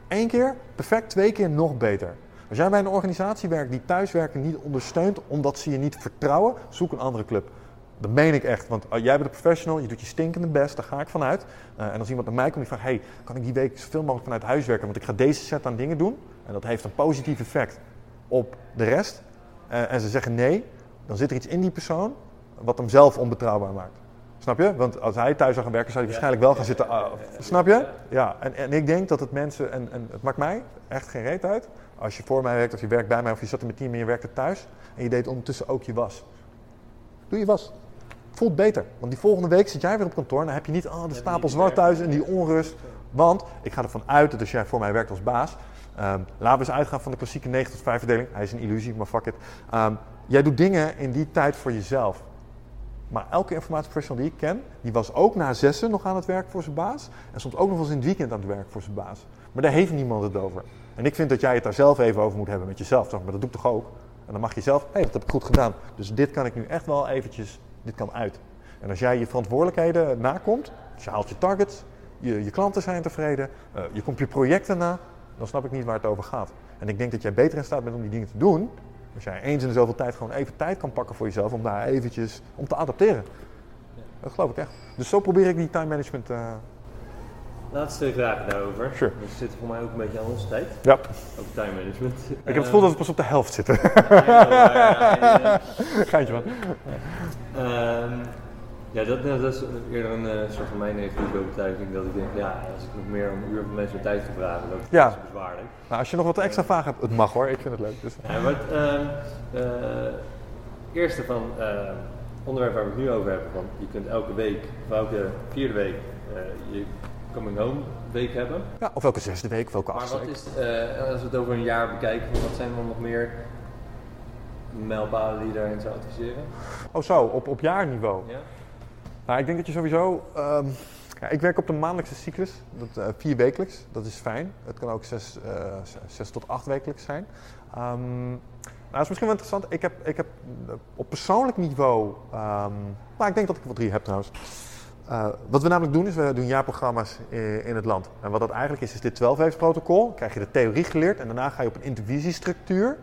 Eén keer, perfect. Twee keer, nog beter. Als jij bij een organisatie werkt die thuiswerken niet ondersteunt omdat ze je niet vertrouwen, zoek een andere club. Dat meen ik echt, want uh, jij bent een professional, je doet je stinkende best, daar ga ik vanuit. Uh, en als iemand naar mij komt die vraagt, hey, kan ik die week zoveel mogelijk vanuit huis werken, want ik ga deze set aan dingen doen. En dat heeft een positief effect op de rest. Uh, en ze zeggen nee, dan zit er iets in die persoon wat hem zelf onbetrouwbaar maakt. Snap je? Want als hij thuis zou gaan werken, zou hij waarschijnlijk wel gaan zitten. snap je? Ja, en, en ik denk dat het mensen, en, en het maakt mij echt geen reet uit, als je voor mij werkt of je werkt bij mij of je zat in mijn team en je werkte thuis en je deed ondertussen ook je was. Doe je was. Voelt beter. Want die volgende week zit jij weer op kantoor en dan heb je niet oh, de stapel zwart thuis en die onrust. Want ik ga ervan uit dat als jij voor mij werkt als baas, um, laten we eens uitgaan van de klassieke 9 tot 5 verdeling. Hij is een illusie, maar fuck it. Um, jij doet dingen in die tijd voor jezelf. Maar elke informatieprofessional die ik ken, die was ook na zessen nog aan het werk voor zijn baas. En soms ook nog wel eens in het weekend aan het werk voor zijn baas. Maar daar heeft niemand het over. En ik vind dat jij het daar zelf even over moet hebben met jezelf. Maar dat doe ik toch ook? En dan mag je zelf, hé, hey, dat heb ik goed gedaan. Dus dit kan ik nu echt wel eventjes, dit kan uit. En als jij je verantwoordelijkheden nakomt, dus je haalt je targets, je, je klanten zijn tevreden, uh, je komt je projecten na, dan snap ik niet waar het over gaat. En ik denk dat jij beter in staat bent om die dingen te doen, als jij eens in de zoveel tijd gewoon even tijd kan pakken voor jezelf om daar eventjes om te adapteren. Dat geloof ik echt. Dus zo probeer ik die time management. Uh... Laatste vraag daarover. Sure. We zitten voor mij ook een beetje aan onze tijd. Ja. Over time management. Ik heb het gevoel dat we pas op de helft zitten. *laughs* Geintje man. Um, ja, dat, dat, is eerder een uh, soort van mijn negatieve overtuiging. Dat ik denk, ja, als ik nog meer een uur van mensen tijd te vragen, dat is ja. bezwaarlijk. Nou, als je nog wat extra vragen hebt, het mag hoor, ik vind het leuk. Dus. Ja, maar het uh, eerste van uh, onderwerp waar we het nu over hebben, van je kunt elke week, of elke vierde week, je coming home week hebben. Ja, of elke zesde week, of elke achtste Maar wat is, als we het over een jaar bekijken, wat zijn er nog meer mijlpalen die je daarin zou adviseren? Oh zo, op, op jaarniveau? Ja. Nou, ik denk dat je sowieso. Um, ja, ik werk op de maandelijkse cyclus, dat, uh, vier wekelijks, dat is fijn. Het kan ook zes, uh, zes tot acht wekelijks zijn. Um, nou, dat is misschien wel interessant. Ik heb, ik heb op persoonlijk niveau, um, nou, ik denk dat ik er wel drie heb trouwens. Uh, wat we namelijk doen is, we doen jaarprogramma's in, in het land. En wat dat eigenlijk is, is dit 12 protocol. krijg je de theorie geleerd en daarna ga je op een intervisiestructuur.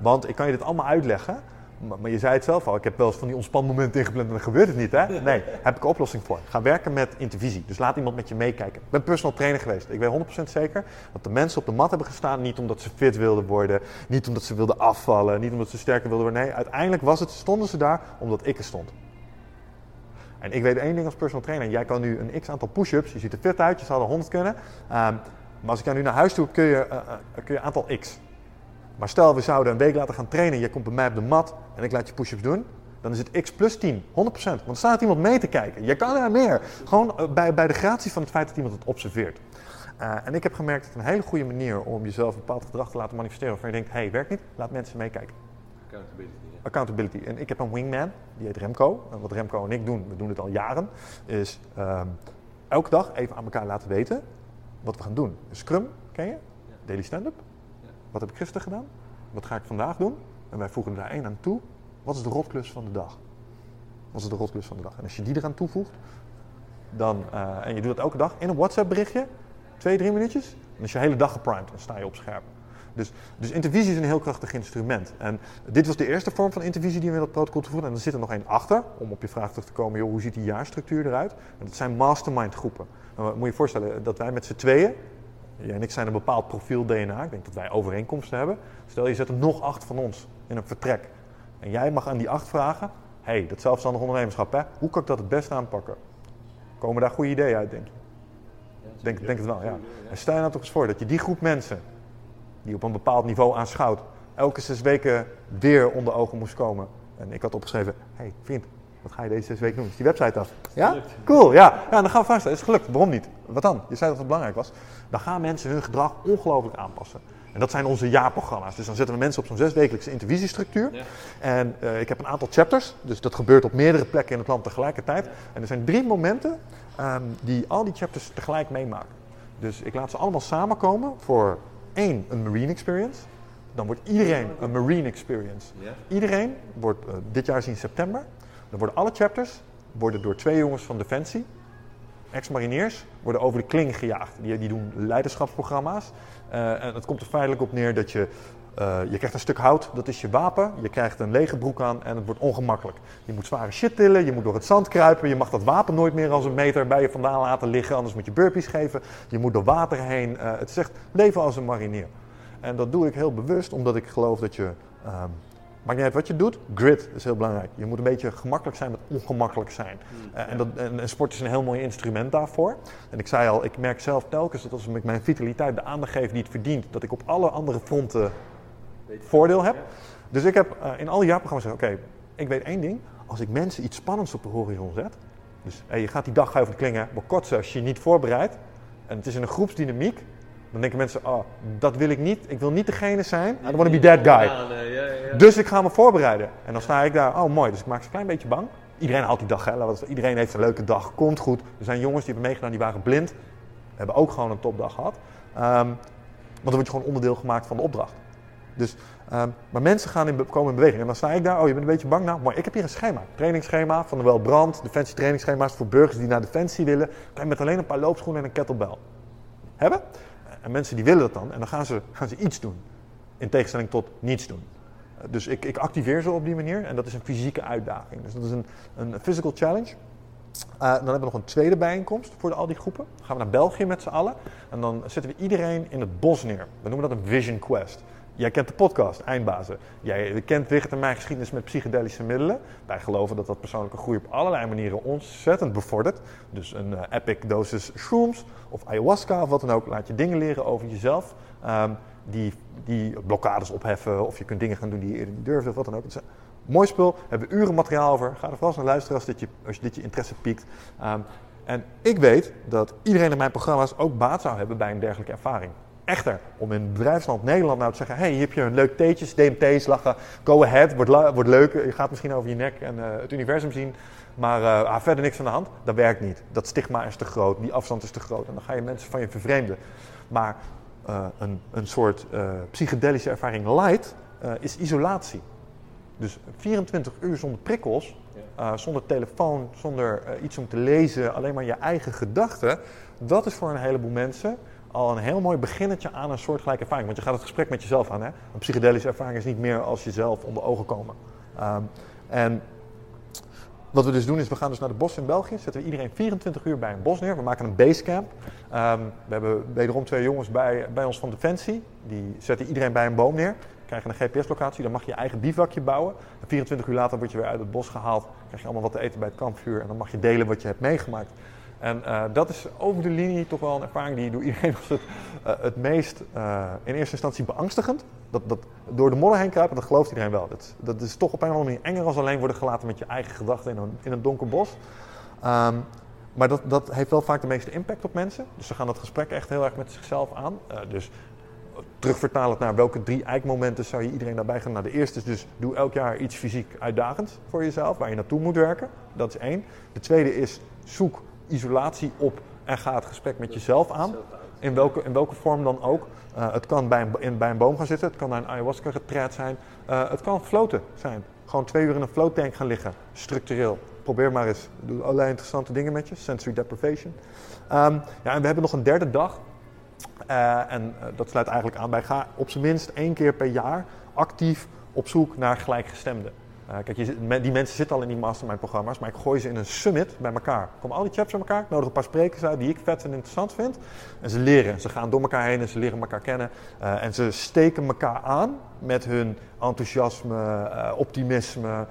want ik kan je dit allemaal uitleggen. Maar, je zei het zelf al, ik heb wel eens van die ontspanmomenten ingepland en dan gebeurt het niet. Hè? Nee, heb ik een oplossing voor. Ga werken met intervisie. Dus laat iemand met je meekijken. Ik ben personal trainer geweest. Ik weet 100% zeker dat de mensen op de mat hebben gestaan niet omdat ze fit wilden worden, niet omdat ze wilden afvallen, niet omdat ze sterker wilden worden. Nee, uiteindelijk was het, stonden ze daar omdat ik er stond. En ik weet één ding als personal trainer. Jij kan nu een x aantal push-ups, je ziet er fit uit, je zou er 100 kunnen. Um, maar als ik jou nu naar huis toe, kun je, uh, uh, kun je aantal x. Maar stel, we zouden een week laten gaan trainen. Je komt bij mij op de mat en ik laat je push-ups doen. Dan is het x plus 10, 100%. Want er staat iemand mee te kijken. Je kan er meer. Gewoon bij, bij de gratie van het feit dat iemand het observeert. Uh, en ik heb gemerkt dat het een hele goede manier om jezelf een bepaald gedrag te laten manifesteren. Waarvan je denkt, hé, hey, werkt niet, laat mensen meekijken. Accountability. Ja. Accountability. En ik heb een wingman, die heet Remco. En wat Remco en ik doen, we doen het al jaren, is um, elke dag even aan elkaar laten weten wat we gaan doen. Scrum, ken je? Daily stand-up. Wat heb ik gisteren gedaan? Wat ga ik vandaag doen? En wij voegen daar één aan toe. Wat is de rotklus van de dag? Wat is de rotklus van de dag? En als je die eraan toevoegt, dan, uh, en je doet dat elke dag in een WhatsApp berichtje, twee, drie minuutjes, dan is je hele dag geprimed. Dan sta je op scherp. Dus, dus intervisie is een heel krachtig instrument. En dit was de eerste vorm van intervisie die we in dat protocol toevoegen. En er zit er nog één achter, om op je vraag terug te komen, joh, hoe ziet die jaarstructuur eruit? En dat zijn mastermind groepen. Nou, moet je je voorstellen dat wij met z'n tweeën, Jij en ik zijn een bepaald profiel DNA. Ik denk dat wij overeenkomsten hebben. Stel je zet er nog acht van ons in een vertrek. En jij mag aan die acht vragen: hé, hey, dat zelfstandig ondernemerschap, hè, hoe kan ik dat het beste aanpakken? Komen daar goede ideeën uit, denk je? denk, denk het wel, ja. En stel je nou toch eens voor dat je die groep mensen, die op een bepaald niveau aanschouwt, elke zes weken weer onder ogen moest komen. En ik had opgeschreven: hé, hey, vriend, wat ga je deze zes weken doen? Is die website af? Ja? Cool, ja. ja. Dan gaan we vaststellen, is gelukt. Waarom niet? Wat dan? Je zei dat het belangrijk was. Dan gaan mensen hun gedrag ongelooflijk aanpassen. En dat zijn onze jaarprogramma's. Dus dan zetten we mensen op zo'n zeswekelijkse intervisiestructuur. Ja. En uh, ik heb een aantal chapters. Dus dat gebeurt op meerdere plekken in het land tegelijkertijd. En er zijn drie momenten um, die al die chapters tegelijk meemaken. Dus ik laat ze allemaal samenkomen voor één, een marine experience. Dan wordt iedereen een marine experience. Ja. Iedereen wordt, uh, dit jaar is in september. Dan worden alle chapters worden door twee jongens van Defensie, ex-mariniers, worden over de kling gejaagd. Die, die doen leiderschapsprogramma's. Uh, en het komt er feitelijk op neer dat je, uh, je krijgt een stuk hout, dat is je wapen. Je krijgt een lege broek aan en het wordt ongemakkelijk. Je moet zware shit tillen, je moet door het zand kruipen. Je mag dat wapen nooit meer als een meter bij je vandaan laten liggen, anders moet je burpees geven. Je moet door water heen. Uh, het zegt leven als een marinier. En dat doe ik heel bewust, omdat ik geloof dat je... Um, Maakt niet uit wat je doet, grit is heel belangrijk. Je moet een beetje gemakkelijk zijn met ongemakkelijk zijn. Uh, en, dat, en, en, sport is een heel mooi instrument daarvoor. En ik zei al, ik merk zelf telkens dat als ik mijn vitaliteit de aandacht geef die het verdient, dat ik op alle andere fronten voordeel heb. Dus ik heb uh, in alle jaarprogramma's gezegd, oké, okay, ik weet één ding. Als ik mensen iets spannends op de horizon zet, dus hey, je gaat die dag over de klingen, maar kort als je je niet voorbereidt, en het is in een groepsdynamiek, dan denken mensen, oh, dat wil ik niet. Ik wil niet degene zijn. I don't want to be that guy. Dus ik ga me voorbereiden. En dan sta ik daar, oh mooi. Dus ik maak ze een klein beetje bang. Iedereen haalt die dag, hè. Iedereen heeft een leuke dag. Komt goed. Er zijn jongens die hebben meegedaan, die waren blind. Hebben ook gewoon een topdag gehad. Um, want dan word je gewoon onderdeel gemaakt van de opdracht. Dus, um, maar mensen gaan in, komen in beweging. En dan sta ik daar, oh je bent een beetje bang. Nou, mooi. Ik heb hier een schema. Trainingsschema van de Welbrand. Defensie trainingsschema's voor burgers die naar Defensie willen. Kan je met alleen een paar loopschoenen en een kettlebell. Hebben? En mensen die willen dat dan en dan gaan ze, gaan ze iets doen. In tegenstelling tot niets doen. Dus ik, ik activeer ze op die manier en dat is een fysieke uitdaging. Dus dat is een, een physical challenge. Uh, dan hebben we nog een tweede bijeenkomst voor al die groepen. Dan gaan we naar België met z'n allen. En dan zetten we iedereen in het bos neer. We noemen dat een Vision Quest. Jij kent de podcast, Eindbazen. Jij kent Wigert en mijn geschiedenis met psychedelische middelen. Wij geloven dat dat persoonlijke groei op allerlei manieren ontzettend bevordert. Dus een uh, epic dosis shrooms of ayahuasca of wat dan ook. Laat je dingen leren over jezelf. Um, die, die blokkades opheffen of je kunt dingen gaan doen die je eerder niet durfde of wat dan ook. Dus, mooi spul, we hebben uren materiaal over. Ga er vast naar luisteren als dit je, als dit je interesse piekt. Um, en ik weet dat iedereen in mijn programma's ook baat zou hebben bij een dergelijke ervaring. Echter, om in bedrijfsland Nederland nou te zeggen: hey, hier heb je een leuk theetjes, DMT's, lachen, go ahead, wordt, wordt leuk. Je gaat misschien over je nek en uh, het universum zien, maar uh, ah, verder niks aan de hand. Dat werkt niet. Dat stigma is te groot, die afstand is te groot en dan ga je mensen van je vervreemden. Maar een, een soort psychedelische ervaring light is isolatie. Dus 24 uur zonder prikkels, uh, zonder telefoon, zonder uh, iets om te lezen, alleen maar je eigen gedachten. Dat is voor een heleboel mensen al een heel mooi beginnetje aan een soortgelijke ervaring. Want je gaat het gesprek met jezelf aan. Hè? Een psychedelische ervaring is niet meer als jezelf onder ogen komen. Um, en wat we dus doen is, we gaan dus naar de bos in België. Zetten we iedereen 24 uur bij een bos neer. We maken een basecamp. Um, we hebben wederom twee jongens bij, bij ons van Defensie. Die zetten iedereen bij een boom neer krijg je een GPS-locatie, dan mag je je eigen bivakje bouwen. En 24 uur later word je weer uit het bos gehaald, krijg je allemaal wat te eten bij het kampvuur en dan mag je delen wat je hebt meegemaakt. En uh, dat is over de linie toch wel een ervaring die door iedereen *laughs* als het, uh, het meest uh, in eerste instantie beangstigend. Dat, dat door de modder heen kruipen, dat gelooft iedereen wel. Dat, dat is toch op een of andere manier enger als alleen worden gelaten met je eigen gedachten in een, in een donker bos. Um, maar dat, dat heeft wel vaak de meeste impact op mensen. Dus ze gaan dat gesprek echt heel erg met zichzelf aan. dus terugvertalen naar welke drie eikmomenten zou je iedereen daarbij gaan. Nou, de eerste is dus doe elk jaar iets fysiek uitdagends voor jezelf, waar je naartoe moet werken. Dat is één. De tweede is zoek isolatie op en ga het gesprek met jezelf aan. In welke, in welke vorm dan ook. Uh, het kan bij een, in, bij een boom gaan zitten, het kan naar een ayahuasca retreat zijn. Uh, het kan floten zijn. Gewoon twee uur in een floattank gaan liggen, structureel. Probeer maar eens. Doe allerlei interessante dingen met je, sensory deprivation. Um, ja, en we hebben nog een derde dag. Uh, en dat sluit eigenlijk aan bij ga op zijn minst één keer per jaar actief op zoek naar gelijkgestemden. Uh, kijk, die mensen zitten al in die mastermind-programma's, maar ik gooi ze in een summit bij elkaar. Komen al die chaps bij elkaar, ik nodig een paar sprekers uit die ik vet en interessant vind. En ze leren, ze gaan door elkaar heen en ze leren elkaar kennen. Uh, en ze steken elkaar aan met hun enthousiasme, uh, optimisme,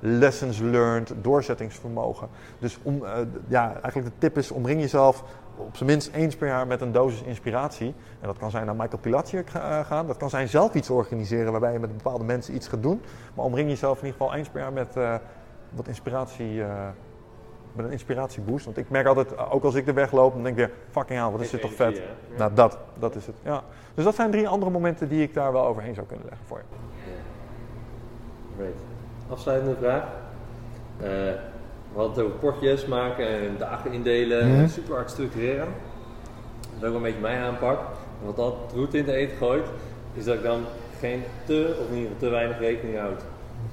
lessons learned, doorzettingsvermogen. Dus om, ja, eigenlijk de tip is, omring jezelf op zijn minst eens per jaar met een dosis inspiratie. En dat kan zijn naar Michael Pilatje gaan. Dat kan zijn zelf iets organiseren waarbij je met bepaalde mensen iets gaat doen. Maar omring jezelf in ieder geval eens per jaar met uh, wat inspiratie. Uh, met een inspiratieboost. Want ik merk altijd, ook als ik de weg loop, dan denk ik weer, fucking hell, wat is dit toch vet. Ja. Nou, dat, dat is het. Ja. Dus dat zijn drie andere momenten die ik daar wel overheen zou kunnen leggen voor je. Great. Afsluitende vraag. Uh, we hadden het over portjes maken en dagen indelen, mm. super hard structureren. Dat is ook een beetje mijn aanpak. En wat dat route in de eten gooit, is dat ik dan geen te, of in ieder geval te weinig rekening houd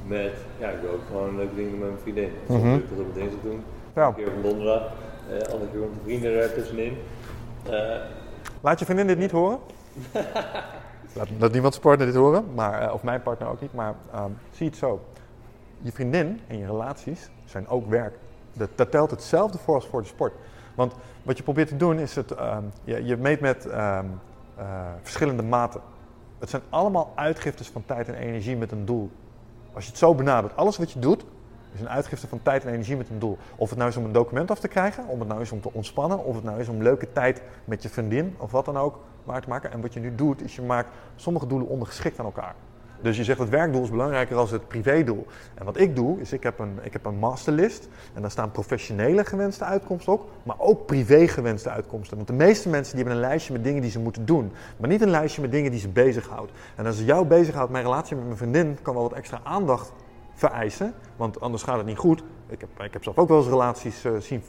met, ja, ik wil ook gewoon leuke dingen met mijn vriendin. Soms mm -hmm. dat op dinsdag doen, ja. een keer op donderdag, uh, andere keer met de vrienden er tussenin. Uh, Laat je vriendin dit niet horen? *laughs* laat, niemand partner dit horen, maar, uh, of mijn partner ook niet, maar um, zie het zo. Je vriendin en je relaties zijn ook werk. Dat, telt hetzelfde voor als voor de sport. Want wat je probeert te doen is het, um, je, je, meet met um, uh, verschillende maten. Het zijn allemaal uitgiftes van tijd en energie met een doel. Als je het zo benadert, alles wat je doet is een uitgifte van tijd en energie met een doel. Of het nou is om een document af te krijgen, of het nou is om te ontspannen, of het nou is om leuke tijd met je vriendin of wat dan ook waar te maken. En wat je nu doet, is je maakt sommige doelen ondergeschikt aan elkaar. Dus je zegt het werkdoel is belangrijker dan het privédoel. En wat ik doe, is ik heb een, ik heb een masterlist. En daar staan professionele gewenste uitkomsten op, maar ook privé gewenste uitkomsten. Want de meeste mensen die hebben een lijstje met dingen die ze moeten doen. Maar niet een lijstje met dingen die ze bezighoudt. En als jou bezighoudt, mijn relatie met mijn vriendin kan wel wat extra aandacht vereisen. Want anders gaat het niet goed. Ik heb, ik heb zelf ook wel eens relaties uh, zien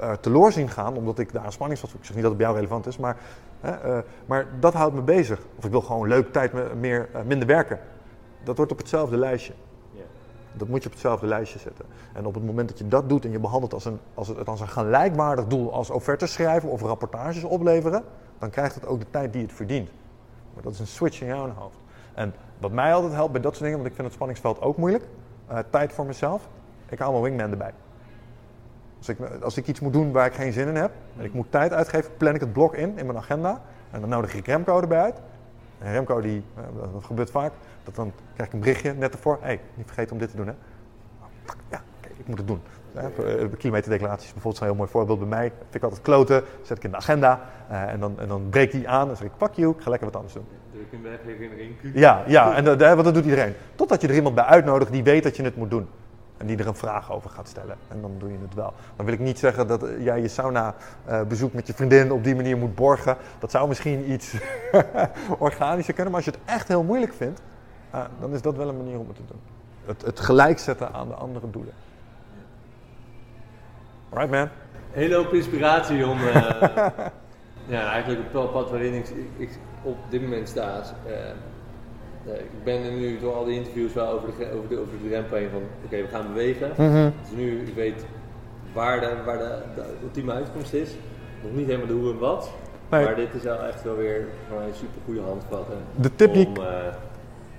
uh, teloor zien gaan, omdat ik daar een spanningsveld Ik zeg niet dat het bij jou relevant is, maar, uh, maar dat houdt me bezig. Of ik wil gewoon leuk tijd meer, minder werken. Dat wordt op hetzelfde lijstje. Dat moet je op hetzelfde lijstje zetten. En op het moment dat je dat doet en je behandelt als een, als het, als een gelijkwaardig doel als offertes schrijven of rapportages opleveren, dan krijgt het ook de tijd die het verdient. Maar dat is een switch in jouw hoofd. En wat mij altijd helpt bij dat soort dingen, want ik vind het spanningsveld ook moeilijk, uh, tijd voor mezelf. Ik haal mijn wingman erbij. Als ik, als ik iets moet doen waar ik geen zin in heb, en ik moet tijd uitgeven, plan ik het blok in, in mijn agenda. En dan nodig ik Remco erbij uit. En Remco, die, uh, dat gebeurt vaak, dat dan krijg ik een berichtje net ervoor. Hé, hey, niet vergeten om dit te doen hè. Ja, okay, ik moet het doen. Ja, kilometerdeclaraties bijvoorbeeld zijn een heel mooi voorbeeld bij mij. Vind ik altijd kloten, zet ik in de agenda uh, en, dan, en dan breekt die aan en zeg ik, pak you, ik ga lekker wat anders doen. Druk in wegherinnering. Ja, ja en dat, dat doet iedereen. Totdat je er iemand bij uitnodigt die weet dat je het moet doen. En die er een vraag over gaat stellen. En dan doe je het wel. Dan wil ik niet zeggen dat jij je sauna uh, bezoek met je vriendin op die manier moet borgen. Dat zou misschien iets *laughs* organischer kunnen. Maar als je het echt heel moeilijk vindt, uh, dan is dat wel een manier om het te doen. Het, het gelijk zetten aan de andere doelen. Alright man. Hele hoop inspiratie om uh, *laughs* ja, eigenlijk het pad waarin ik, ik, op dit moment sta. Uh, ik ben er nu door al die interviews wel over de, over de, over de drempel heen van oké, we gaan bewegen. Mm -hmm. Dus nu, ik weet waar de, waar de, de ultieme uitkomst is. Nog niet helemaal de hoe en wat. Nee. Maar dit is wel echt wel weer voor mij een super goede handvat. De tip die om, uh,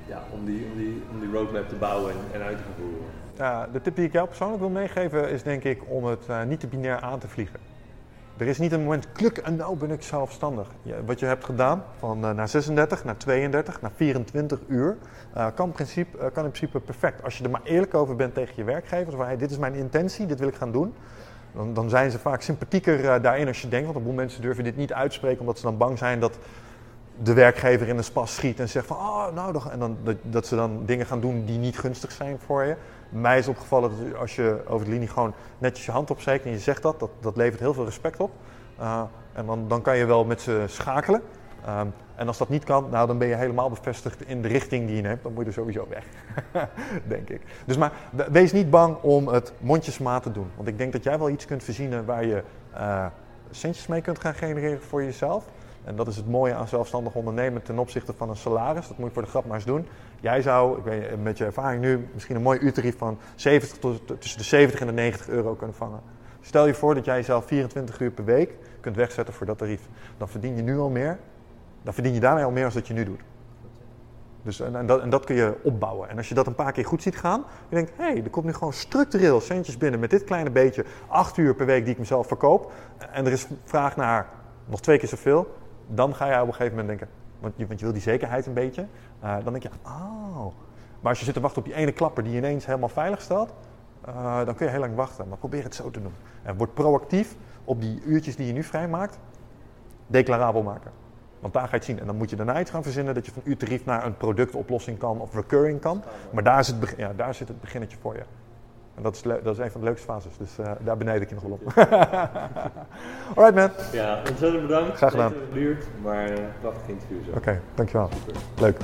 ja, om, die, om, die, om die roadmap te bouwen en, en uit te voeren. Uh, de tip die ik jou persoonlijk wil meegeven is denk ik om het uh, niet te binair aan te vliegen. Er is niet een moment, kluk en nou ben ik zelfstandig. Wat je hebt gedaan, van uh, naar 36, naar 32, naar 24 uur, kan, in principe, kan in principe perfect. Als je er maar eerlijk over bent tegen je werkgevers, van hey, dit is mijn intentie, dit wil ik gaan doen. Dan, dan zijn ze vaak sympathieker daarin als je denkt, want een boel mensen durven dit niet uitspreken omdat ze dan bang zijn dat de werkgever in de spas schiet en zegt van, oh, nou, en dan, dat, ze dan dingen gaan doen die niet gunstig zijn voor je. Mij is opgevallen dat als je over de linie gewoon netjes je hand opsteekt en je zegt dat, dat, dat levert heel veel respect op. Uh, en dan, dan kan je wel met ze schakelen. Um, en als dat niet kan, nou, dan ben je helemaal bevestigd in de richting die je neemt. Dan moet je er sowieso weg, *laughs* denk ik. Dus maar wees niet bang om het mondjesmaat te doen. Want ik denk dat jij wel iets kunt verzinnen waar je uh, centjes mee kunt gaan genereren voor jezelf. En dat is het mooie aan zelfstandig ondernemen ten opzichte van een salaris. Dat moet je voor de grap maar eens doen. Jij zou, ik met je ervaring nu, misschien een mooi uurtarief van 70 tot, tussen de 70 en de 90 euro kunnen vangen. Stel je voor dat jij jezelf 24 uur per week kunt wegzetten voor dat tarief. Dan verdien je nu al meer. Dan verdien je daarmee al meer dan dat je nu doet. Dus, en, dat, en, dat, kun je opbouwen. En als je dat een paar keer goed ziet gaan, je denkt, hé, hey, er komt nu gewoon structureel centjes binnen met dit kleine beetje, 8 uur per week die ik mezelf verkoop. En er is vraag naar nog twee keer zoveel dan ga je op een gegeven moment denken, want je, want je wil die zekerheid een beetje. Uh, dan denk je, oh. Maar als je zit te wachten op die ene klapper die ineens helemaal veilig stelt, uh, dan kun je heel lang wachten. Maar probeer het zo te doen. En word proactief op die uurtjes die je nu vrijmaakt, declarabel maken. Want daar ga je het zien. En dan moet je daarna iets gaan verzinnen dat je van uurtarief naar een productoplossing kan of recurring kan. Maar daar ja, daar zit het beginnetje voor je. En dat is, dat is een van de leukste fases. Dus uh, daar beneden ik je nog wel op. *laughs* Alright man. Ja, ontzettend bedankt. Graag gedaan. Het duurt, maar prachtig interview zo. Oké, okay, dankjewel. Super. Leuk.